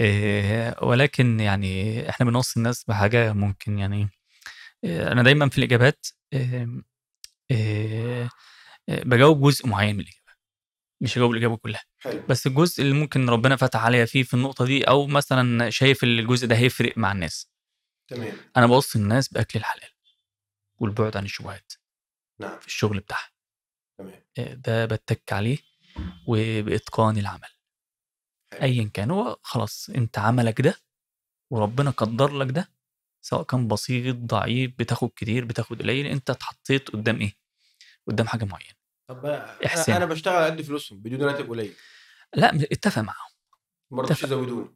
آآ ولكن يعني إحنا بنوصّي الناس بحاجة ممكن يعني آآ أنا دايمًا في الإجابات آمم آآ باجاوب جزء معيّن من الإجابة، مش هاجاوب الإجابة كلها. حلو. بس الجزء اللي ممكن ربنا فتح عليَّ فيه في النقطة دي، أو مثلًا شايف ال الجزء ده هيفرق مع الناس. تمام. أنا باوصّي الناس بأكل الحلال. والبُعد عن الشبهات. نعم. في الشغل بتاعها. تمام. ده باتّك عليه وبإتقان العمل. أيًا كان، هو خلاص أنت عملك ده وربنا قدّر لك ده، سواء كان بسيط، ضعيف، بتاخد كتير، بتاخد قليل، أنت اتحطيت قدّام إيه، قدّام حاجة معيّنة. طب احسمها. أنا باشتغل على قد فلوسهم بدون راتب قليل. م اتفق معاهم. ما رضوش. يزودوني.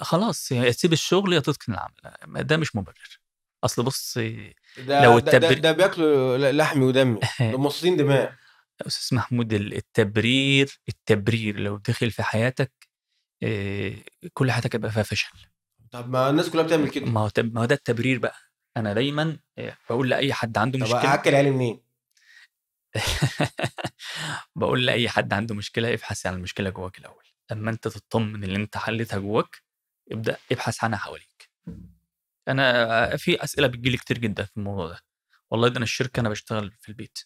خلاص يا تسيب الشغل يا تتقن العمل، ده مش مبرر. أصل بُص ده لو ده ده التبر ده بياكلوا لحمي ودمي، مصاصين دماء. يا أستاذ محمود ال التبرير التبرير لو دخل في حياتك كل حياتك هيبقى فيها فشل. طب ما الناس كلها بتعمل كده. ما هو ما هو ده التبرير بقى. أنا دايمًا آآ باقول لأي حد عنده طب مشكلة هاأكل عيالي منين؟ باقول لأي حد عنده مشكلة ابحث عن المشكلة جواك الأول. لمّا أنت تتطمن إن أنت حليتها جواك، ابدأ ابحث عنها حواليك. أنا في أسئلة بتيجي لي كتير جدًا في الموضوع ده. والله ده أنا الشركة أنا باشتغل في البيت.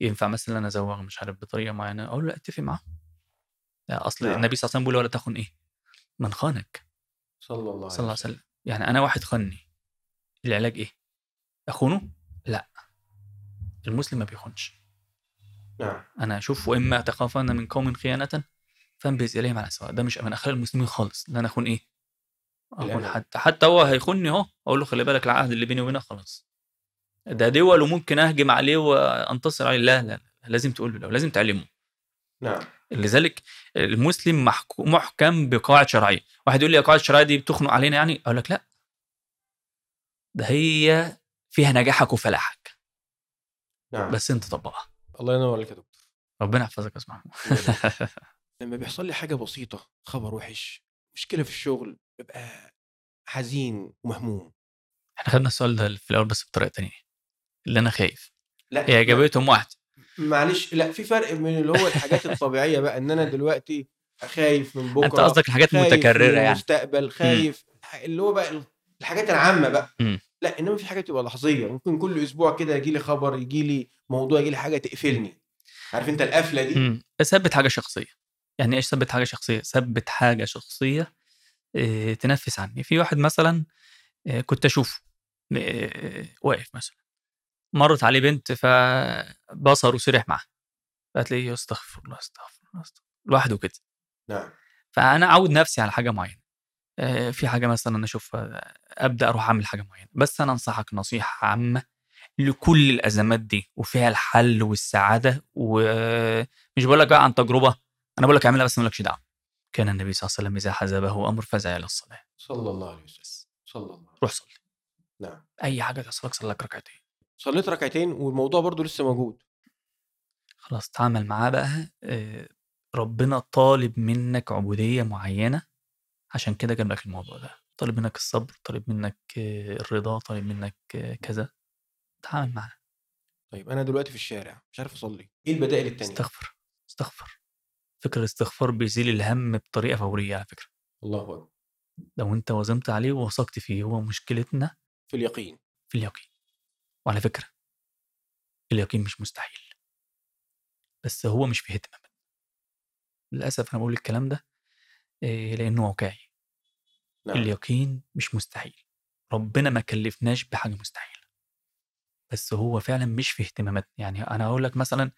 ينفع مثلًا أزوّغ مش عارف بطريقة معيّنة، أقول له أتفق معاهم. أصل نعم. النبي صلى الله عليه وسلم بيقول: "ولا تخن إيه، من خانك." صلى الله عليه صلى الله عليه وسلم. وسلم. يعني أنا واحد خانني، العلاج إيه؟ أخونه؟ لأ. المسلم ما بيخونش. نعم. أنا أشوف وإما تخافن من قوم خيانةً فانبذ إليهم على سواء. ده مش من أخلاق المسلمين خالص، أنا أخون إيه، أخون الأمان. حد. حتى هو هيخونني أهو، أقول له خلي بالك العهد اللي بيني وبينك خلاص. ده دِوَل وممكن أهجم عليه وأنتصر عليه، لا، لا، لازم تقول له لازم تعلمه. نعم. لذلك المسلم مُحكم بقواعد شرعية. واحد يقول لي: "القواعد الشرعية دي بتخنق علينا يعني؟" أقول لك: "لأ." ده هي فيها نجاحك وفلاحك. نعم. بس أنت طبّقها. الله ينور عليك يا دكتور. ربنا يحفظك يا يبارك لمّا بيحصل لي حاجة بسيطة، خبر وِحِش، مشكلة في الشغل، بابقى حزين ومهموم. إحنا خدنا السؤال ده في الأول بس بطريقة تانية. اللي أنا خايف. لأ هي ما إجابتهم واحدة. معلش لأ في فرق من اللي هو الحاجات الطبيعية بقى، إن أنا دلوقتي خايف من بُكرة، أنت قصدك الحاجات المتكررة يعني. المستقبل،. خايف اللي هو بقى ال الحاجات العامة بقى. لأ إنما في حاجات بتبقى لحظية، ممكن كل أسبوع كده ييجي لي خبر، ييجي لي موضوع، ييجي لي حاجة تقفلني. عارف أنت القفلة دي؟ ثبّت حاجة شخصية. يعني إيه ثبّت حاجة شخصية؟ ثبّت حاجة شخصية آآ تنفّس عني. في واحد مثلًا آآ كنت أشوفه آآ واقف مثلًا، مرّت عليه بنت فبصره سرح معاها. فتلاقيه أستغفر الله، أستغفر الله، أستغفر لوحده كده. نعم. فأنا أعوّد نفسي على حاجة معيّنة. آآ في حاجة مثلًا أشوفها أبدأ أروح أعمل حاجة معيّنة. بس أنا أنصحك نصيحة عامة لكل الأزمات دي وفيها الحل والسعادة ومش باقول لك بقى عن تجربة، أنا باقول لك اعملها بس ما لكش دعوة. كان النبي صلى الله عليه وسلم إذا حزبه أمر فزع إلى الصلاة. صلى الله عليه وسلم. صلى الله عليه روح صلّي. نعم. أي حاجة تحصل لك صلّي لك ركعتين. صليت ركعتين والموضوع برضه لسه موجود. خلاص تعامل معاه بقى آآ ربنا طالب منّك عبودية معيّنة، عشان كده جاب لك الموضوع ده. طالب منّك الصبر، طالب منّك الرضا، طالب منّك كذا. تعامل معاه. طيب أنا دلوقتي في الشارع، مش عارف أصلّي، إيه البدائل التانية؟ استغفر، استغفر. فكرة الاستغفار بيزيل الهم بطريقة فورية على فكرة الله أكبر لو أنت وزمت عليه ووثقت فيه هو مشكلتنا في اليقين في اليقين وعلى فكرة اليقين مش مستحيل. بس هو مش في اهتمامنا للأسف أنا بقول الكلام ده إيه، لأنه واقعي. نعم. اليقين مش مستحيل. ربنا ما كلفناش بحاجة مستحيلة. بس هو فعلا مش في اهتماماتنا. يعني أنا هقول لك مثلا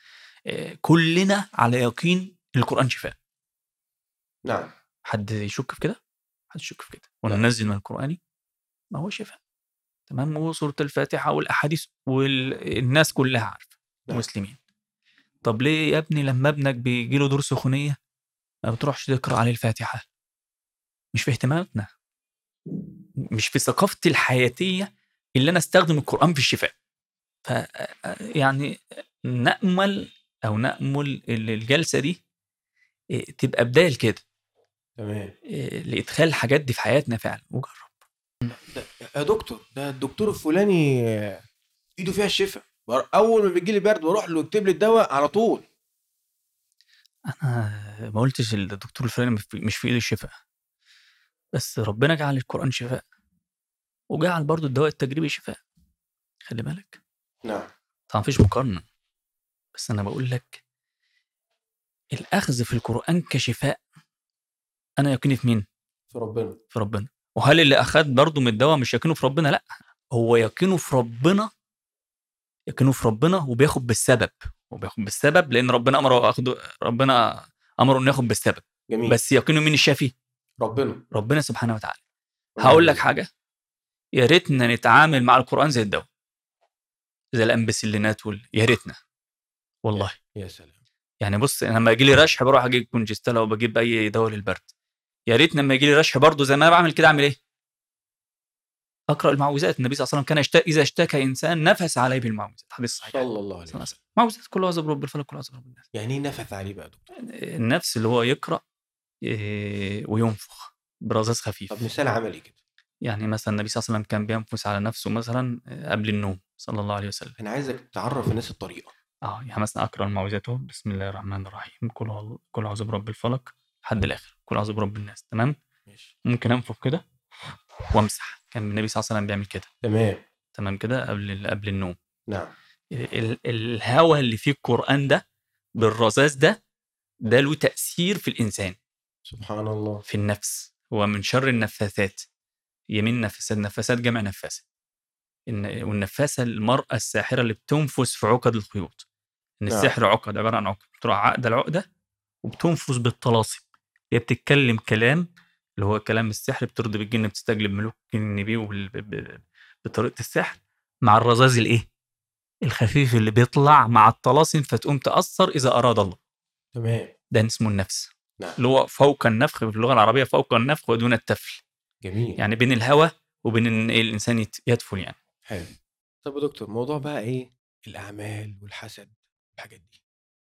إيه، كلنا على يقين القرآن شفاء. نعم. حد يشك في كده؟ حد يشك في كده؟ لا. وننزل من القرآن ما هو شفاء. تمام؟ وسورة الفاتحة والأحاديث والناس كلها عارفة نعم. مسلمين طب ليه يا ابني لما ابنك بيجي له دور سخونية ما بتروحش تقرأ عليه الفاتحة؟ مش في اهتماماتنا. مش في ثقافتي الحياتية اللي أنا أستخدم القرآن في الشفاء. ف يعني نأمل أو نأمل إن الجلسة دي إيه، تبقى بداية لكده. تمام. إيه، لإدخال الحاجات دي في حياتنا فعلا. وجرب. يا دكتور ده الدكتور الفلاني ايده فيها الشفاء. أول ما بيجي لي برد بروح له يكتب لي الدواء على طول. أنا ما قلتش الدكتور الفلاني مش في- مش في إيده الشفاء بس ربنا جعل القرآن شفاء وجعل برضو الدواء التجريبي شفاء. خلي بالك. نعم. طبعا مفيش مقارنة. بس أنا بقول لك الأخذ في القرآن كشفاء أنا يقيني في مين؟ في ربنا. في ربنا. وهل اللي اخذ برضو من الدواء مش يقينه في ربنا؟ لأ هو يقينه في ربنا يقينه في ربنا وبياخد بالسبب وبياخد بالسبب لأن ربنا أمره اخده ربنا أمره إنه ياخد بالسبب. جميل. بس يقينه مين الشافي؟ ربنا. ربنا سبحانه وتعالى. هقول لك حاجة يا ريتنا نتعامل مع القرآن زي الدواء زي الامبسلينات وال... يا ريتنا. والله. يا سلام. يعني بص أنا لما يجي لي رشح بروح أجيب كونجستالا وبجيب أي دواء للبرد. يا ريت لما يجي لي رشح برضه زي ما أنا بعمل كده أعمل إيه؟ أقرأ المعوذات. النبي صلى الله عليه وسلم كان يشتاق إذا اشتكى إنسان نفس عليه بالمعوذات. حديث صحيح. صلى الله عليه وسلم. معوذات. كل اعوذ برب الفلق كل اعوذ برب الناس. يعني إيه نفث عليه بقى دكتور؟ النفس اللي هو يقرأ إيه، وينفخ برذاذ خفيف. طب مثال عملي كده. يعني مثلا النبي صلى الله عليه وسلم كان بينفس على نفسه مثلا قبل النوم صلى الله عليه وسلم. أنا عايزك تعرف الناس الطريقة. آه يعني مثلا أقرأ المعوذات بسم الله الرحمن الرحيم. كل كل اعوذ برب الفلق لحد الآخر. كل اعوذ برب الناس. تمام؟ ماشي. ممكن أنفخ كده وأمسح. كان النبي صلى الله عليه وسلم بيعمل كده. تمام. تمام كده؟ قبل قبل النوم. نعم. ال- الهوى اللي فيه القرآن ده بالرذاذ ده ده له تأثير في الإنسان. سبحان الله. في النفس. هو من شر النفاثات. يمين نفسات. نفسات جمع نفاسه إن والنفاسه المرأة الساحرة اللي بتنفس في عقد الخيوط. إن نعم. السحر عقد عبارة عن عقد. بتروح عقد العقدة وبتنفس بالطلاسم. هي بتتكلم كلام اللي هو كلام السحر بترضي بالجن بتستجلب ملوك ب- بطريقة السحر مع الرذاذ الإيه؟ الخفيف اللي بيطلع مع الطلاسم فتقوم تأثر إذا أراد الله. تمام. ده اسمه النفس. نعم. اللي هو فوق النفخ في اللغة العربية فوق النفخ ودون التفل. جميل. يعني بين الهوى وبين إن إيه الإنسان يدفل يعني. حلو. طب يا دكتور موضوع بقى إيه؟ الأعمال والحسد والحاجات دي.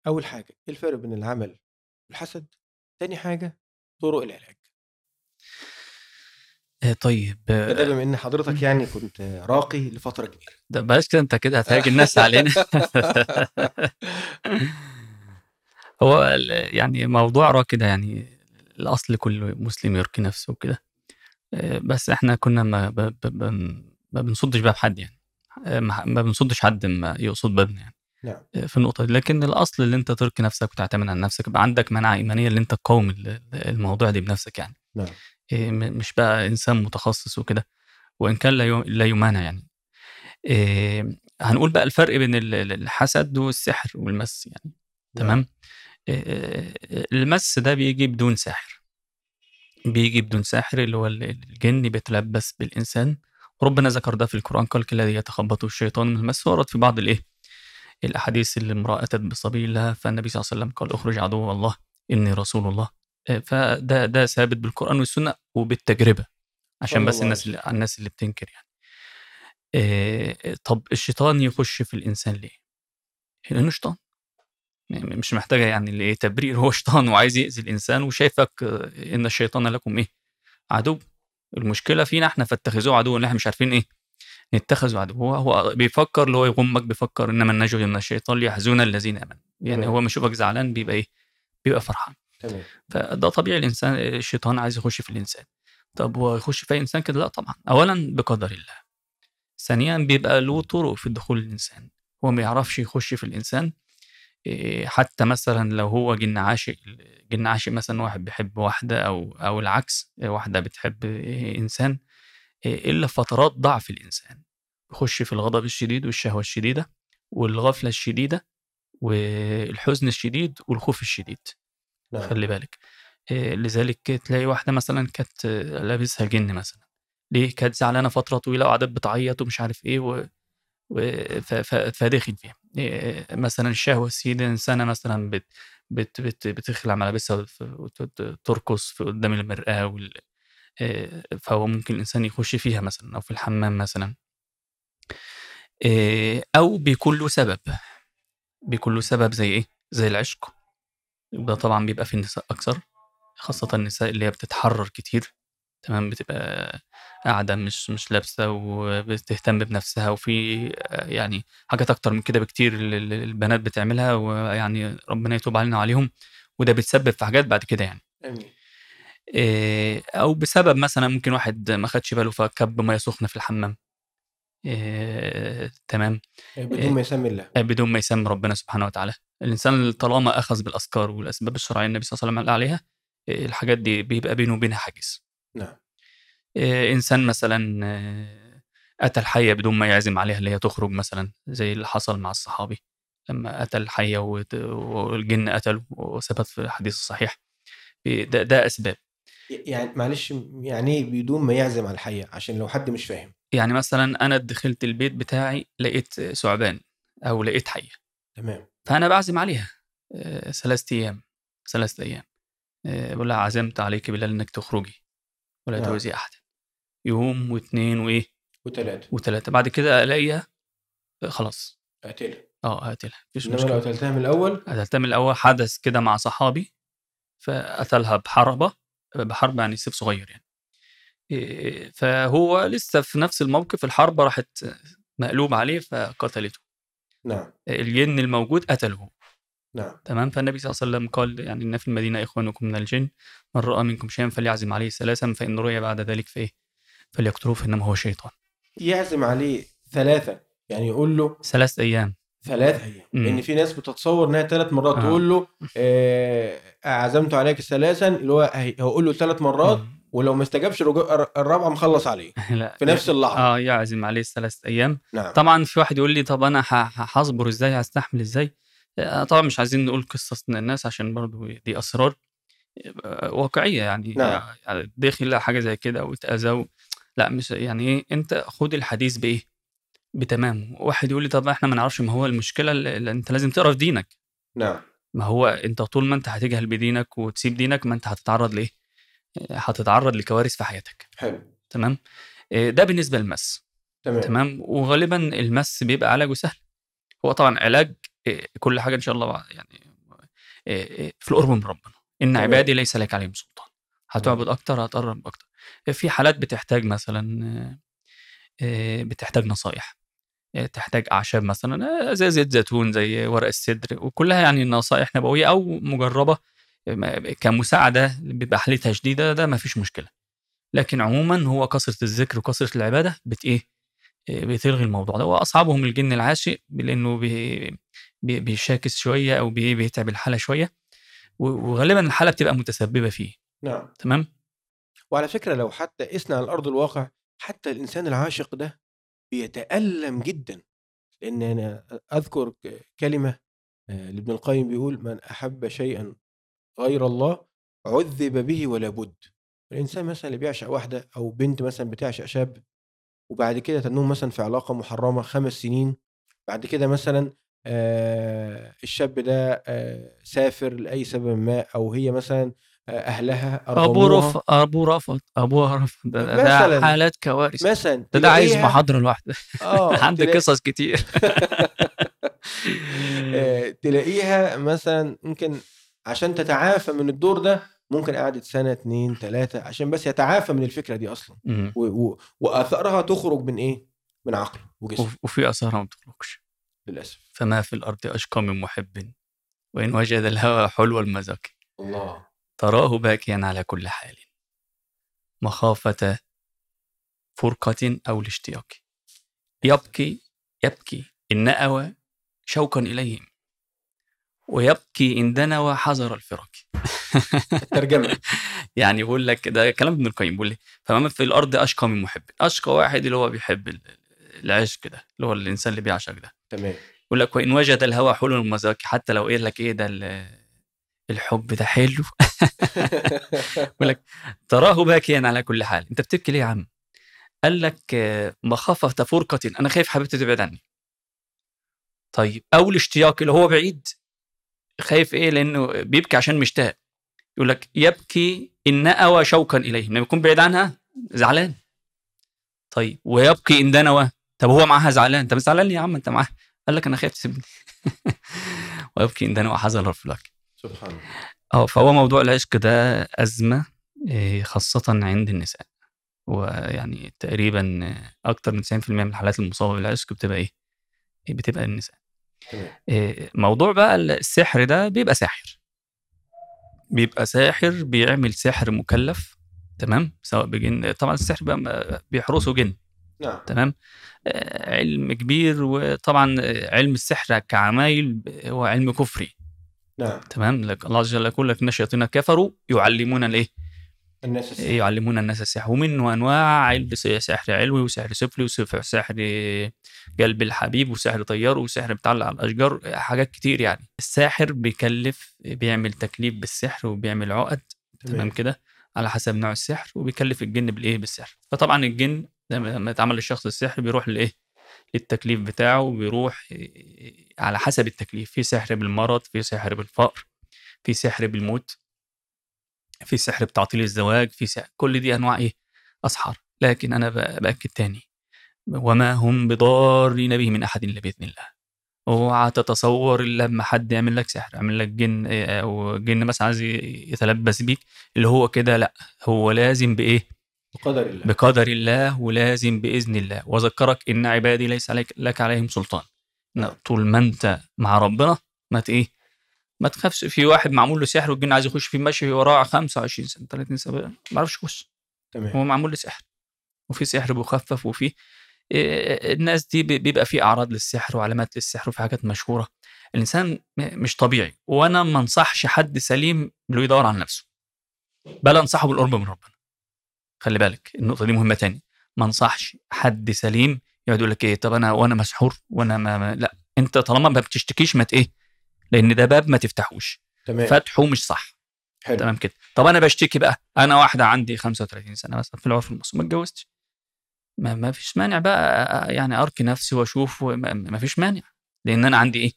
أول حاجة إيه الفرق بين العمل والحسد؟ تاني حاجة طرق العلاج. آه، طيب ده, ده آه، بما إن حضرتك يعني كنت راقي لفترة كبيرة. ده بلاش كده أنت كده هتهاجم الناس علينا. هو يعني موضوع را كده يعني الأصل كل مسلم يرقي نفسه وكده. آه، بس إحنا كنا ما. ما بنصدش باب حد يعني. آه، ما ما بنصدش حد ما يقصد بابنا يعني. نعم. آه، في النقطة دي. لكن الأصل اللي أنت ترقي نفسك وتعتمد على نفسك يبقى عندك مناعة إيمانية اللي أنت تقاوم ال- الموضوع ده بنفسك يعني. نعم. م- مش بقى إنسان متخصص وكده. وإن كان لا يمانع يعني. إيه، هنقول بقى الفرق بين ال- ال- الحسد والسحر والمس يعني. تمام؟ إيه، المس ده بيجي بدون ساحر. بيجي بدون ساحر اللي هو ال- الجن بيتلبس بالإنسان. وربنا ذكر ده في القرآن قال الذي يتخبطه الشيطان من المس ورد في بعض الإيه؟ الأحاديث اللي امرأة اتت بصبي لها فالنبي صلى الله عليه وسلم قال أخرج عدو الله إني رسول الله. إيه، فده ده ثابت بالقرآن والسنة وبالتجربة عشان بس الناس اللي الناس اللي بتنكر يعني. إيه طب الشيطان يخش في الإنسان ليه؟ لأنه شيطان. يعني مش محتاجة يعني اللي إيه تبرير. هو شيطان وعايز يأذي الإنسان وشايفك آه، إن الشيطان لكم إيه؟ عدو. المشكلة فينا إحنا فاتخذوه عدو إن إحنا مش عارفين إيه. نتخذوا عدو هو هو بيفكر اللي هو يغمك بيفكر إنما النجو من الشيطان ليحزن الذين آمنوا. يعني. هو ما يشوفك زعلان بيبقى إيه؟ بيبقى فرحان. تمام. فده طبيعي الإنسان الشيطان عايز يخش في الإنسان. طب هو يخش في أي إنسان كده؟ لا طبعا. اولا بقدر الله. ثانيا بيبقى له طرق في دخول الإنسان. هو ما يعرفش يخش في الإنسان. إيه، حتى مثلا لو هو جن عاشق جن عاشق مثلا واحد بيحب واحدة أو أو العكس واحدة بتحب إنسان إلا فترات ضعف الإنسان. يخش في الغضب الشديد والشهوة الشديدة والغفلة الشديدة والحزن الشديد والخوف الشديد. نعم. خلي بالك. لذلك تلاقي واحدة مثلا كانت لابسها جن مثلا. ليه؟ كانت زعلانة فترة طويلة وقعدت بتعيط ومش عارف إيه و... و... ف... ف... فداخل فيها. مثلا الشهوة السيدة إنسانة مثلا بت... بت... بت... بتخلع ملابسها وترقص في قدام المرآة وال... فهو ممكن الإنسان يخش فيها مثلا أو في الحمام مثلا. إيه، أو بيكون له سبب. بيكون له سبب زي إيه؟ زي العشق. ده طبعا بيبقى في النساء أكثر خاصة النساء اللي هي بتتحرر كتير. تمام؟ بتبقى قاعدة مش مش لابسة وبتهتم بنفسها وفي يعني حاجات أكتر من كده بكتير ال- ال- البنات بتعملها ويعني ربنا يتوب علينا وعليهم. وده بتسبب في حاجات بعد كده يعني. آمين. إيه، أو بسبب مثلا ممكن واحد ما خدش باله فكب مية سخنة في الحمام. إيه، تمام. بدون ما يسمي الله. بدون ما يسمي ربنا سبحانه وتعالى. الإنسان طالما أخذ بالأذكار والأسباب الشرعية النبي صلى الله عليه وسلم قال عليها الحاجات دي بيبقى بينه وبينها حاجز. نعم. إنسان مثلا آه، أتى الحية بدون ما يعزم عليها اللي هي تخرج مثلا زي اللي حصل مع الصحابي. لما أتى الحية والجن قتله وثبت في الحديث الصحيح. ده, ده أسباب. يعني معلش يعني إيه بدون ما يعزم على الحقيقة؟ عشان لو حد مش فاهم. يعني مثلا أنا دخلت البيت بتاعي لقيت ثعبان أو لقيت حية. تمام. فأنا بعزم عليها. آه، ثلاث أيام ثلاث أيام. آه، بقول لها عزمت عليك بالله إنك تخرجي. ولا نعم. توزي أحد. يوم واثنين وإيه؟ وثلاثه وثلاثه بعد كده ألاقيها آه، خلاص. قتلها آه هقتلها مفيش إنما لو مشكله قتلتها من الأول؟ قتلتها من الأول حدث كده مع صحابي فقتلها بحربة. بحرب يعني سيف صغير يعني. فهو لسه في نفس الموقف الحربه راحت مقلوب عليه فقتلته. نعم. الجن الموجود قتله نعم. تمام؟ فالنبي صلى الله عليه وسلم قال يعني إن في المدينة إخوانكم من الجن من رأى منكم شيئا فليعزم عليه ثلاثا فإن رؤي بعد ذلك فإيه؟ فليقتلوه فإنما هو شيطان. يعزم عليه ثلاثة يعني يقول له ثلاث أيام. ثلاث أيام. لأن في ناس بتتصور إنها ثلاث مرات آه. تقول له آه عزمت عليك ثلاثا اللي هو هي- هقول له ثلاث مرات مم. ولو ما استجابش الرابعة مخلص عليه. لا. في نفس اللحظة. آه يعزم عليه ثلاث أيام. نعم. طبعا في واحد يقول لي طب أنا هصبر إزاي؟ هستحمل إزاي؟ آه، طبعا مش عايزين نقول قصص الناس عشان برضو دي أسرار آه، واقعية يعني. نعم. يعني داخل لا حاجة زي كده واتاذى لا مش يعني إيه أنت خد الحديث بإيه؟ بتمامه واحد يقول لي طب إحنا ما نعرفش ما هو المشكلة اللي أنت لازم تقرأ في دينك. نعم. ما هو أنت طول ما أنت هتجهل بدينك وتسيب دينك ما أنت هتتعرض لإيه؟ آه، هتتعرض لكوارث في حياتك. حلو. تمام؟ آه، ده بالنسبة للمس. تمام. تمام؟ وغالبا المس بيبقى علاجه سهل. هو طبعا علاج إيه، كل حاجة إن شاء الله يعني إيه، في القرب من ربنا. إن تمام. عبادي ليس لك عليهم سلطان. هتعبد أكتر هتقرب أكتر. في حالات بتحتاج مثلا آه، آه، بتحتاج نصايح. آه، تحتاج أعشاب مثلا آه، زي زيت زيتون زي ورق السدر وكلها يعني نصائح نبوية أو مجربة آه، كمساعدة بيبقى حالتها شديده ده ما فيش مشكلة. لكن عموما هو كثرة الذكر وكثرة العبادة بت إيه آه، بتلغي الموضوع ده. واصعبهم الجن العاشق لأنه بي بي- بيشاكس شوية أو بي بيتعب الحالة شوية. وغالبا الحالة بتبقى متسببة فيه. نعم. تمام؟ وعلى فكرة لو حتى قسنا على ارض الواقع حتى الإنسان العاشق ده بيتألم جدا لأن أنا أذكر ك- كلمة آه، لابن القيم بيقول من أحب شيئا غير الله عذب به ولا بد. الإنسان مثلا اللي بيعشق واحدة أو بنت مثلا بتعشق شاب وبعد كده تنهم مثلا في علاقة محرمة خمس سنين بعد كده مثلا آه الشاب ده آه سافر لأي سبب ما أو هي مثلا أهلها أبو أرغموها. رف أبو رفض ابوها رفض. ده. حالات كوارث. مثلا ده, ده عايز محاضرة لوحده. آه عندي تلاقي- قصص كتير. آه، تلاقيها مثلا ممكن عشان تتعافى من الدور ده ممكن قعدت سنة اتنين تلاتة عشان بس يتعافى من الفكرة دي أصلا. و- و- واثارها تخرج من إيه؟ من عقله وجسمه. وف- وفي اثارها ما بتخرجش للأسف. فما في الأرض أشقى من محب. وإن وجد الهوى حلو المذاق الله. تراه باكيا على كل حال. مخافة فرقة أو الاشتياق. يبكي يبكي إن نأوى شوقا إليهم. ويبكي إن دنوى حذر الفراق الترجمة. يعني بيقول لك ده كلام ابن القيم بيقول لي فما في الأرض أشقى من محب. أشقى واحد اللي هو بيحب ال- العشق ده اللي هو الإنسان اللي بيعشق ده. تمام. يقول لك وإن وجد الهوى حلو المذاق حتى لو قال لك إيه ده الحب ده حلو. يقول لك تراه باكيا على كل حال. أنت بتبكي ليه يا عم؟ قال لك مخافة فرقة. أنا خايف حبيبتي تبعد عني. طيب أو الاشتياق اللي هو بعيد. خايف إيه؟ لأنه بيبكي عشان مشتاق. يقول لك يبكي إن أوى شوقا إليه. لما يكون بعيد عنها زعلان. طيب ويبكي إن دنوى. طب هو معاها زعلان؟ طب زعلان يا عم؟ أنت معاها. قال لك أنا خايف تسيبني. ويبكي إن دنوى. حزن الفلاك سبحان الله. آه فهو موضوع العشق ده أزمة إيه، خاصة عند النساء. ويعني تقريبا آه، أكتر من 90% من الحالات المصابة بالعشق بتبقى إيه؟ إيه، بتبقى النساء. إيه، موضوع بقى السحر ده بيبقى ساحر. بيبقى ساحر بيعمل سحر مكلف تمام؟ سواء بجن طبعا السحر بقى بيحرسه جن نعم. تمام؟ آه، علم كبير وطبعا آه، علم السحر كعمايل هو علم كفري. نعم. تمام. لك الله عز وجل يقول لك إن الشياطين كفروا يعلمون الإيه؟ الناس السحر. يعلمون الناس السحر ومنه انواع علم سحر علوي وسحر سفلي وسحر سحر قلب الحبيب وسحر طيار وسحر بتعلق على الأشجار. حاجات كتير يعني. الساحر بيكلف بيعمل تكليف بالسحر وبيعمل عقد. تمام كده؟ على حسب نوع السحر وبيكلف الجن بالإيه؟ بالسحر. فطبعا الجن لما يتعمل للشخص السحر بيروح لإيه؟ للتكليف بتاعه وبيروح إيه، على حسب التكليف. في سحر بالمرض في سحر بالفقر في سحر بالموت في سحر بتعطيل الزواج في سحر كل دي أنواع إيه؟ أسحار. لكن أنا بأكد تاني. وما هم بضارين به من أحد إلا بإذن الله. اوعى تتصور إلا لما حد يعمل لك سحر يعمل لك جن أو جن مثلا عايز يتلبس بيك اللي هو كده لأ. هو لازم بإيه؟ بقدر الله. بقدر الله ولازم بإذن الله. وذكرك إن عبادي ليس عليك لك عليهم سلطان. طول ما انت مع ربنا ما إيه ما تخافش. في واحد معمول له سحر والجن عايز يخش فيه ماشي وراه 25 سنة 30 سنة ما يعرفش يخش تمام. هو معمول له سحر وفي سحر مخفف وفي إيه، الناس دي بي- بيبقى في أعراض للسحر وعلامات للسحر وفي حاجات مشهورة. الإنسان مش طبيعي وأنا ما انصحش حد سليم إنه يدور على نفسه. بل انصحه بالقرب من ربنا. خلي بالك النقطة دي مهمة تاني. ما انصحش حد سليم يقعد يقول لك إيه طب أنا وأنا مسحور وأنا ما, ما لا أنت طالما ما بتشتكيش ما إيه لأن ده باب ما تفتحوش. تمام. فتحه مش صح. حلو. تمام كده. طب أنا بشتكي بقى أنا واحدة عندي 35 سنة مثلا في العرف المصري ما اتجوزتش. ما, ما فيش مانع بقى يعني ارقي نفسي وأشوف ما فيش مانع لأن أنا عندي إيه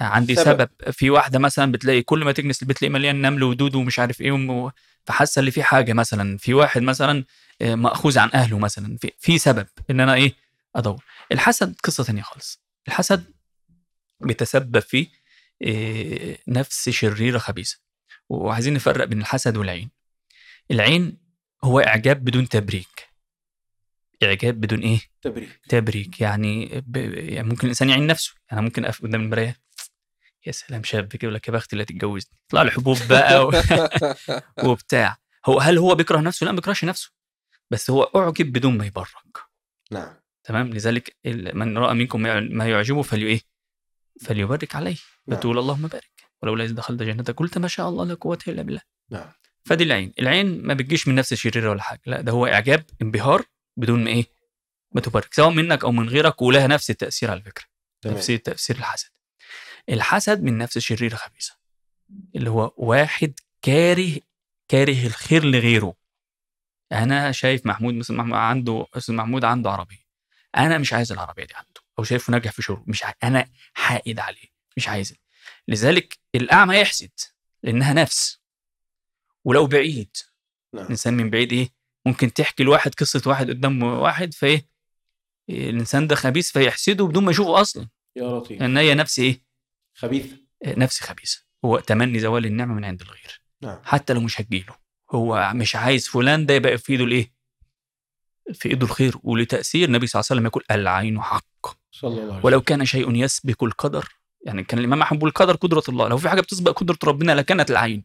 عندي سبب. سبب. في واحدة مثلا بتلاقي كل ما تكنس البيت تلاقي مليان نمل ودود ومش عارف إيه وم- فحاسة إن في حاجة مثلا. في واحد مثلا آه، مأخوذ عن أهله مثلا. في, في سبب إن أنا إيه أدور. الحسد قصة تانية خالص. الحسد بيتسبب في آه، نفس شريرة خبيثة. وعايزين نفرق بين الحسد والعين. العين هو إعجاب بدون تبريك. إعجاب بدون إيه؟ تبريك. تبريك. يعني, ب... يعني ممكن الإنسان يعين نفسه. يعني ممكن اقف قدام المراية يا سلام شاب كده يقول لك يا بختي اللي تتجوزني يطلع له حبوب بقى و... وبتاع. هو هل هو بيكره نفسه؟ لا ما بيكرهش نفسه. بس هو أعجب بدون ما يبرك. نعم. تمام؟ لذلك من رأى منكم ما يع- ما يعجبه فلي إيه؟ فليبارك عليه. نعم. فتقول اللهم بارك. ولولا إذ دخلت جنتك قلت ما شاء الله لا قوة إلا بالله. نعم. فدي العين. العين ما بتجيش من نفس شريره ولا حاجة. لا ده هو إعجاب انبهار بدون ما إيه؟ ما تبارك سواء منك أو من غيرك ولها نفس التأثير على فكرة. نفس تاثير الحسد. الحسد من نفس شريره خبيثه اللي هو واحد كاره كاره الخير لغيره. أنا شايف محمود مثلا محمود عنده أستاذ محمود عنده عربية. أنا مش عايز العربية دي عنده. أو شايفه ناجح في شغله. مش عايز. أنا حائد عليه. مش عايز. لذلك الأعمى يحسد لأنها نفس. ولو بعيد. نعم. الإنسان من بعيد إيه؟ ممكن تحكي لواحد قصة واحد قدام واحد فإيه؟ الإنسان ده خبيث فيحسده بدون ما يشوفه أصلا. يا لطيف. لأن هي نفس إيه؟ خبيث إيه، نفس خبيثة. هو تمني زوال النعمة من عند الغير. نعم. حتى لو مش هتجيله. هو مش عايز فلان ده يبقى في ايده الايه؟ في ايده الخير. ولتأثير النبي صلى الله عليه وسلم يقول العين حق. صلى الله عليه ولو كان شيء يسبق القدر يعني كان الإمام أحمد بيقول القدر قدرة الله. لو في حاجة بتسبق قدرة ربنا لكانت العين.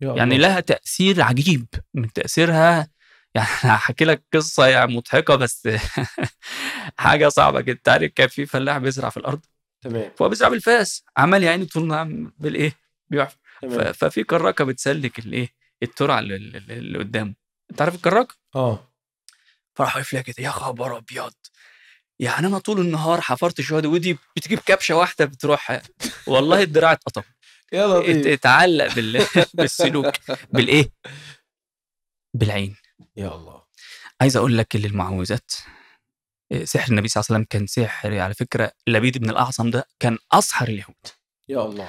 يعني الله. لها تأثير عجيب. من تأثيرها يعني هحكي لك قصة يعني مضحكة بس حاجة صعبة جدا. تعرف كان في فلاح بيزرع في الأرض؟ تمام. فهو بيزرع بالفاس عمال يا عيني طول النهار بالايه؟ بيحفر ففي كراكة بتسلك الايه؟ الترعة اللي, قدامه. انت عارف الكراكة؟ آه. فراح واقف لها كده يا خبر أبيض! يعني أنا طول النهار حفرت شوية ودي بتجيب كبشة واحدة بتروح والله الدراع اتقطم. يا لطيف. اتعلق بال... بالسلوك بالايه؟ بالعين. يا الله. عايز أقول لك اللي المعوذات سحر النبي صلى الله عليه وسلم كان سحر على فكرة لبيد بن الأعصم ده كان اسحر اليهود. يا الله.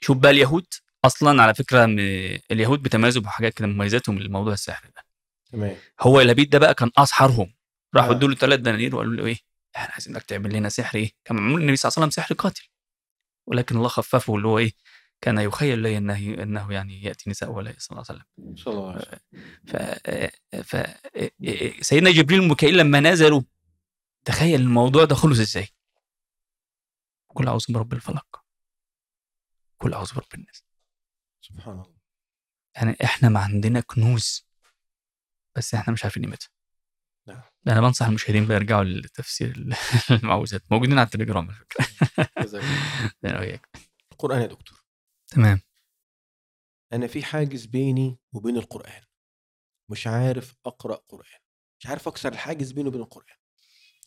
شوف بقى اليهود أصلا على فكرة. اليهود بيتميزوا بحاجات كده مميزاتهم لموضوع السحر ده. تمام. هو لبيد ده بقى كان اسحرهم راحوا آه. ادوا له ثلاث دنانير وقالوا له إيه؟ إحنا عايزينك تعمل لنا سحر إيه؟ كان معمول النبي صلى الله عليه وسلم سحر قاتل. ولكن الله خففه اللي هو إيه؟ كان يخيل لي أنه أنه يعني يأتي نساء ولا صلى الله عليه وسلم. صلى الله. عليه وسلم ف, ف... سيدنا جبريل وميكائيل لما نزلوا تخيل الموضوع ده خلص إزاي؟ كل أعوذ برب الفلق. كل أعوذ برب الناس. سبحان الله. يعني إحنا ما عندنا كنوز بس إحنا مش عارفين قيمتها. نعم. أنا بنصح المشاهدين بقى يرجعوا لتفسير المعوذات. موجودين على التليجرام على فكرة. أنا وياك القرآن يا دكتور. تمام. أنا في حاجز بيني وبين القرآن. مش عارف أقرأ قرآن. مش عارف أكسر الحاجز بيني وبين القرآن.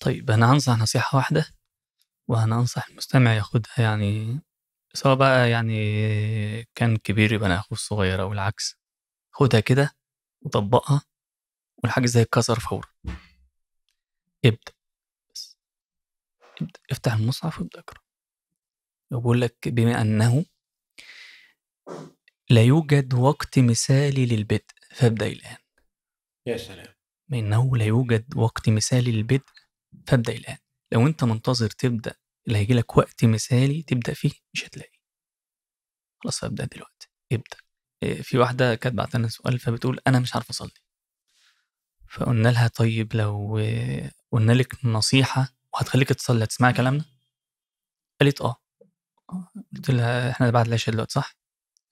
طيب أنا هنصح نصيحة واحدة وأنا أنصح المستمع ياخدها يعني سواء بقى يعني كان كبير يبقى أنا أخوه الصغير أو العكس خدها كده وطبقها والحاجز ده يتكسر فورا ابدأ بس. ابدأ افتح المصحف وابدا اقرا بقول لك بما أنه لا يوجد وقت مثالي للبدء فابدأ الآن. يا سلام. بما أنه لا يوجد وقت مثالي للبدء فابدا الآن. لو أنت منتظر تبدأ اللي هيجي لك وقت مثالي تبدأ فيه مش هتلاقي. خلاص فابدأ دلوقتي. ابدأ. إيه، في واحدة كانت بعت لنا سؤال فبتقول أنا مش عارفه أصلي. فقلنا لها طيب لو إيه، قلنا لك نصيحة وهتخليك تصلي هتسمعي كلامنا؟ قالت آه. آه. قلت لها إحنا بعد العشاء دلوقتي صح؟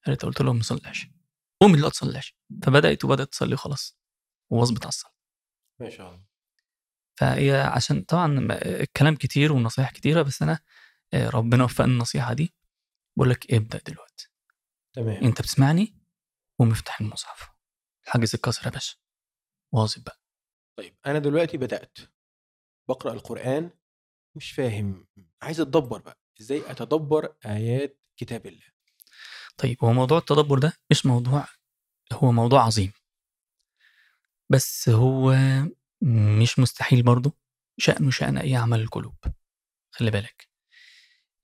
قالت قلت لهم ما صليش قومي دلوقتي صليش فبدأت وبدأت تصلي خلاص وواظبت على الصلاة. ما شاء الله. فهي عشان طبعا الكلام كتير والنصايح كتيرة بس أنا آه، ربنا وفقني النصيحة دي. بقول لك ابدأ دلوقتي. تمام. أنت بتسمعني ومفتح المصحف. الحاجز اتكسر يا باشا. واظب بقى. طيب أنا دلوقتي بدأت بقرأ القرآن مش فاهم. عايز أتدبر بقى. إزاي أتدبر آيات كتاب الله؟ طيب هو موضوع التدبر ده مش موضوع هو موضوع عظيم. بس هو مش مستحيل برضه شأنه شأن أي عمل القلوب خلي بالك.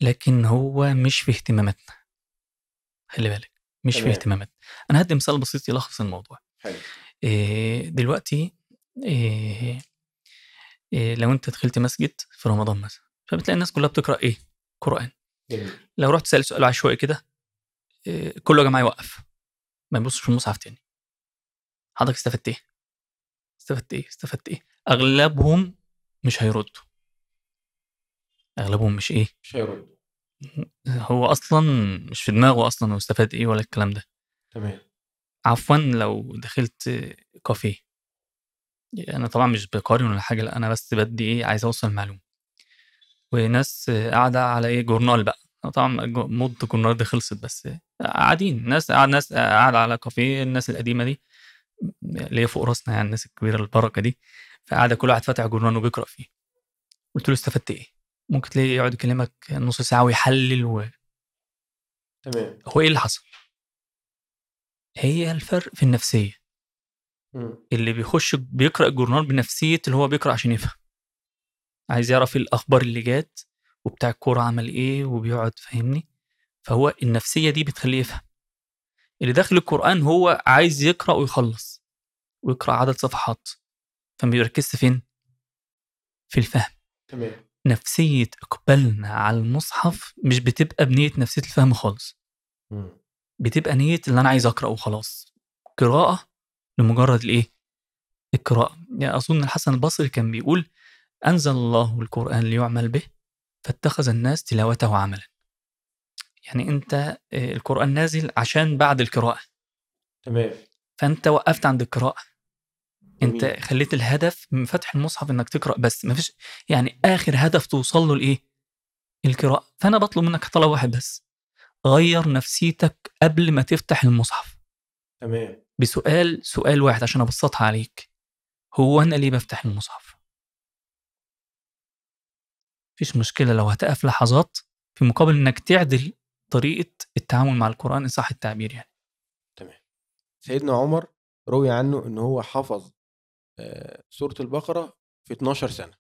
لكن هو مش في اهتماماتنا. خلي بالك مش في تمام. اهتماماتنا. أنا هدي مثال بسيط يلخص الموضوع. حلو. إيه دلوقتي إيه إيه لو أنت دخلت مسجد في رمضان مثلا فبتلاقي الناس كلها بتقرأ إيه؟ قرآن. جميل. لو رحت تسال سؤال عشوائي كده إيه كله يا جماعة يوقف. ما يبصش في المصحف تاني. حضرتك استفدت إيه؟ استفدت إيه؟ استفدت إيه؟ أغلبهم مش هيردوا. أغلبهم مش إيه؟ مش هيرد هو أصلا مش في دماغه أصلا هو استفاد إيه ولا الكلام ده. تمام. عفوا لو دخلت كافيه. أنا طبعا مش بقارن ولا حاجة لا أنا بس بدي إيه؟ عايز أوصل معلومه وناس قاعدة على إيه؟ جورنال بقى. طبعا جو- موضه الجورنال دي خلصت بس قاعدين. ناس قاعد ناس قاعدة على كافيه الناس القديمة دي. اللي هي فوق راسنا يعني الناس الكبيرة البركة دي. فقاعدة كل واحد فاتح جورنال وبيقرأ فيه. قلت له استفدت إيه؟ ممكن تلاقيه يقعد يكلمك نص ساعة ويحلل و... تمام. هو إيه اللي حصل؟ هي الفرق في النفسية. مم. اللي بيخش بيقرأ الجورنال بنفسية اللي هو بيقرأ عشان يفهم. عايز يعرف الأخبار اللي جات وبتاع الكورة عمل إيه وبيقعد فاهمني؟ فهو النفسية دي بتخليه يفهم. اللي داخل القرآن هو عايز يقرأ ويخلص ويقرأ عدد صفحات. فما بيركزش فين؟ في الفهم. تمام. نفسية إقبالنا على المصحف مش بتبقى بنية نفسية الفهم خالص. بتبقى نية اللي أنا عايز أقرأ وخلاص. قراءة لمجرد الإيه؟ القراءة. يعني أظن الحسن البصري كان بيقول أنزل الله القرآن ليعمل به فاتخذ الناس تلاوته عملا يعني أنت آآ القرآن نازل عشان بعد القراءة. تمام. فأنت وقّفت عند القراءة. أنت جميل. خلّيت الهدف من فتح المصحف إنك تقرأ بس، ما فيش يعني آخر هدف توصل له الإيه، القراءة. فأنا باطلب منك طلب واحد بس، غيّر نفسيتك قبل ما تفتح المصحف. تمام. بسؤال سؤال واحد عشان أبسّطها عليك، هو أنا ليه بافتح المصحف؟ ما فيش مشكلة لو هتقف لحظات في مقابل إنك تعدل طريقة التعامل مع القرآن إن صح التعبير يعني. تمام. سيدنا عمر روي عنه إن هو حفظ آآ سورة البقرة في 12 سنة،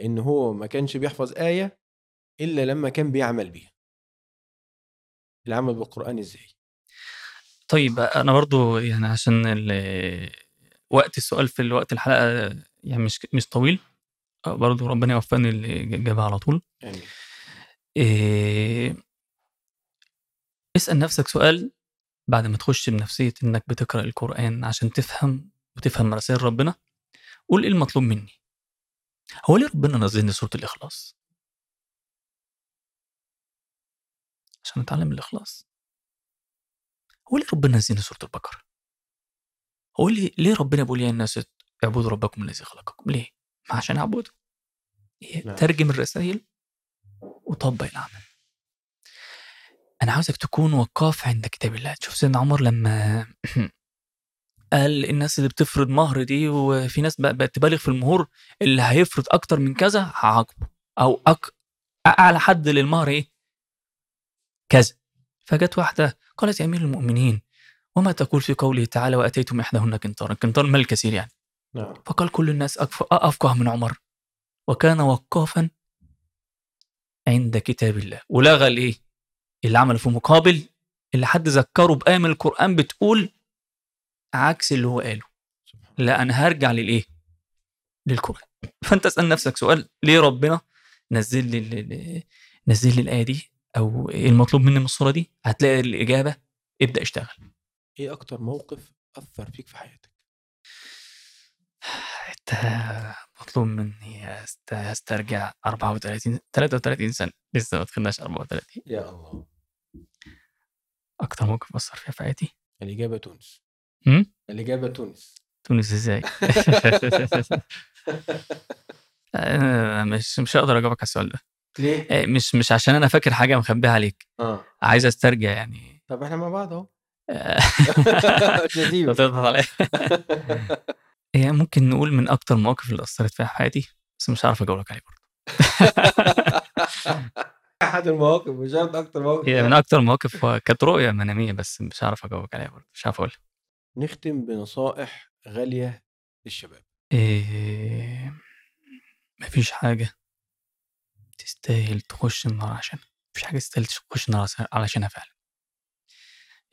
إن هو ما كانش بيحفظ آية إلا لمّا كان بيعمل بيها. العمل بالقرآن إزاي؟ طيب أنا برضه يعني عشان وقت السؤال في الوقت الحلقة يعني مش مش طويل، آه برضه ربنا يوفقني للإجابة على طول. آمين. آآ اسأل نفسك سؤال بعد ما تخش بنفسية إنك بتقرأ القرآن عشان تفهم وتفهم رسايل ربنا، قُل إيه المطلوب مني؟ هو ليه ربنا نزّل لي سورة الإخلاص؟ عشان أتعلم الإخلاص. هو ليه ربنا نزّل لي سورة البقرة؟ هو ليه ليه ربنا بيقول يا الناس اعبدوا ربكم الذي خلقكم، ليه؟ ما عشان أعبده. ترجم الرسايل وطبّق العمل. أنا عاوزك تكون وقّاف عند كتاب الله، تشوف سيدنا عمر لمّا قال الناس اللي بتفرض مهر دي وفي ناس بقت تبالغ في المهور، اللي هيفرض أكتر من كذا هاعاقبه أو أك أعلى حد للمهر إيه؟ كذا. فجات واحدة قالت يا أمير المؤمنين وما تقول في قوله تعالى وآتيتم إحداهن قنطارا، القنطار المال الكثير يعني. نعم. فقال كل الناس أكف أفقه من عمر وكان وقافًا عند كتاب الله، ولغى الإيه؟ اللي عمله في مقابل اللي حد ذكّره بآية من القرآن بتقول عكس اللي هو قاله. لأ أنا هارجع للإيه؟ للقرآن. فأنت اسأل نفسك سؤال ليه ربنا نزّل لي نزّل لي الآية دي أو إيه المطلوب مني من الصورة دي؟ هتلاقي الإجابة ابدأ اشتغل. إيه أكتر موقف أثّر فيك في حياتك؟ أنت مطلوب مني أست أسترجع 34 33 سنة، لسه ما دخلناش 34. يا الله. أكتر موقف فيّا في حياتي؟ الإجابة تونس. إمم؟ الإجابة تونس. تونس؟ أنا مش مش هاقدر أجاوبك على السؤال ده. ليه؟ آآ مش مش عشان أنا فاكر حاجة مخبّيها عليك، آه. عايز أسترجع يعني طب إحنا مع بعض. أنت بتضغط عليّا. هي ممكن نقول من أكتر المواقف اللي أثّرت فيّا في حياتي، بس مش هاعرف أجاوبك عليه برضه. أحد المواقف مش شرط أكتر موقف هي من يعني. أكتر المواقف كانت رؤية منامية بس مش هاعرف أجاوبك عليها برضه، مش هاعرف أقولها. نختم بنصائح غالية للشباب. آآ ما فيش حاجة تستاهل تخش النار عشانها، ما فيش حاجة تستاهل تخش النار علشانها فعلًا.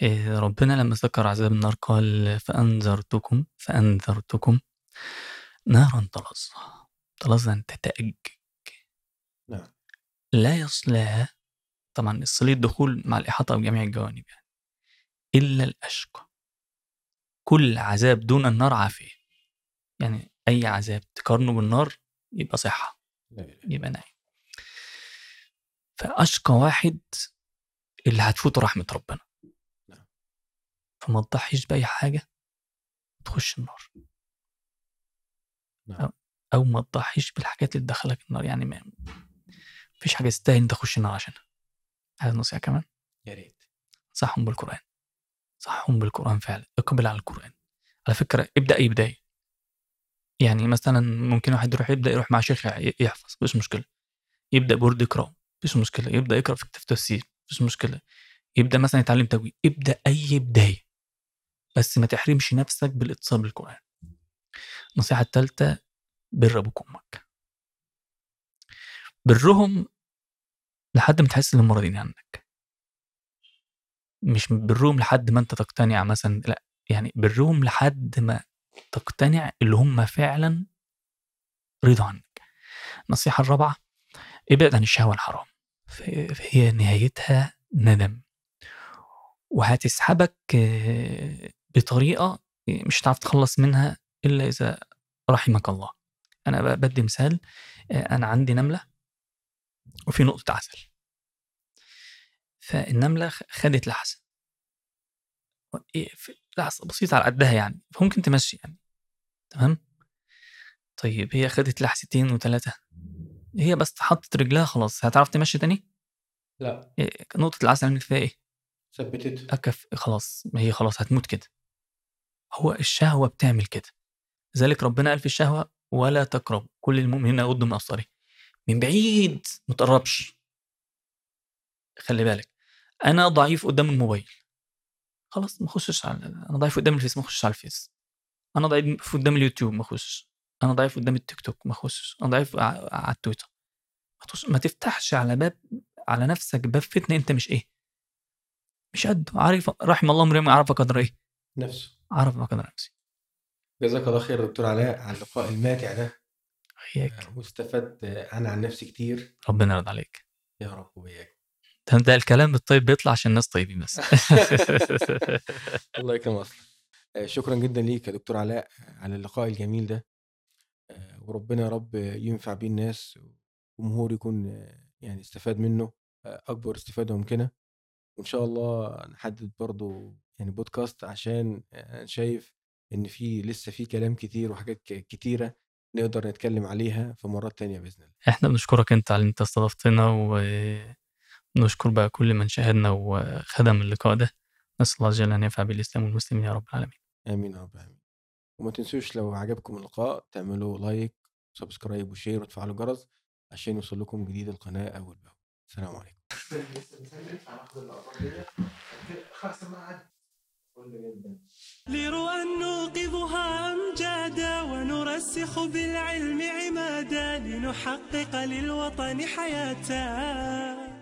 آآ ربنا لمّا ذكر عذاب النار قال فأنذرتكم فأنذرتكم نارًا تلظى، تلظى تتأجج. نعم. لا يصلاها طبعًا الصلة الدخول مع الإحاطة بجميع الجوانب يعني، إلا الأشقى. كل عذاب دون النار عافية. يعني أي عذاب تقارنه بالنار يبقى صحة، يبقى نعيم. فأشقى واحد اللي هتفوته رحمة ربنا. فما تضحيش بأي حاجة وتخش النار. نعم. أو أو ما تضحيش بالحاجات اللي تدخّلك النار، يعني ما فيش حاجة تستاهل إن تخش النار عشانها. عايز نصيحة كمان؟ يا ريت. انصحهم بالقرآن. انصحهم بالقرآن فعلًا، اقبل على القرآن. على فكرة ابدأ أي بداية. يعني مثلًا ممكن واحد يروح يبدأ يروح مع شيخ يحفظ، ما فيش مشكلة. يبدأ بورد يقرأه، ما فيش مشكلة. يبدأ يقرأ في كتاب تفسير، ما فيش مشكلة. يبدأ مثلًا يتعلم تجويد، ابدأ أي بداية. بس ما تحرمش نفسك بالاتصال بالقرآن. النصيحة التالتة بِر أبوك وأمك. بِرّهم لحد ما تحس إنهم راضيين عنك. مش بِرّهم لحد ما أنت تقتنع مثلًا، لأ، يعني بِرّهم لحد ما تقتنع اللي هم فعلًا رضوا عنك. النصيحة الرابعة ابعد عن الشهوة الحرام، فهي نهايتها ندم. وهتسحبك بطريقة مش هتعرف تتخلّص منها إلا إذا رحمك الله. أنا ب بادّي مثال، آآ أنا عندي نملة وفي نقطة عسل. فالنملة خ- خدت لحسة إيه، لحسة بسيطة على قدها يعني فممكن تمشي يعني. تمام؟ طيب هي خدت لحستين وثلاثة هي بس حطت رجلها خلاص هتعرف تمشي تاني؟ لا. إيه، نقطة العسل عملت فيها إيه؟ ثبتت. أكف خلاص ما هي خلاص هتموت كده. هو الشهوة بتعمل كده. لذلك ربنا قال في الشهوة ولا تقرب كل المؤمنين يغضوا من أبصارهم. من بعيد ما تقربش. خلي بالك. أنا ضعيف قدام الموبايل. خلاص ما أخشش على أنا ضعيف قدام الفيس ما أخشش على الفيس. أنا ضعيف قدام اليوتيوب ما أخشش. أنا ضعيف قدام التيك توك ما أخشش. أنا ضعيف على التويتر. ما تفتحش على باب على نفسك باب فتنة أنت مش إيه؟ مش قد عارف رحم الله امرئ عرف قدر إيه؟ نفسه. عرف قدر نفسي جزاك الله خير دكتور علاء على اللقاء الماتع ده. هيك آه، واستفدت. أنا عن نفسي كتير. ربنا يرضى عليك. يا رب وياك. ده, ده الكلام الطيب بيطلع عشان الناس طيبين بس. الله يكرم أصلا آه، شكرا جدا ليك يا دكتور علاء آه، على اللقاء الجميل ده. وربنا يا رب ينفع بيه الناس والجمهور يكون يعني استفاد منه أكبر استفادة ممكنة. وإن شاء الله نحدد برضو يعني بودكاست عشان أنا شايف إن في لسه في كلام كتير وحاجات كتيرة نقدر نتكلم عليها في مرات تانية بإذن الله. إحنا بنشكرك أنت على ان أنت استضفتنا ونشكر بقى كل من شاهدنا وخدم اللقاء ده. نسأل الله جل أن ينفع بالإسلام والمسلمين يا رب العالمين. آمين يا رب العالمين. وما تنسوش لو عجبكم اللقاء تعملوا like subscribe و share وتفعلوا الجرس عشان يوصل لكم جديد القناة أول بأول. السلام عليكم. لرؤى نوقظها أمجادا ونرسخ بالعلم عمادا لنحقق للوطن حياة.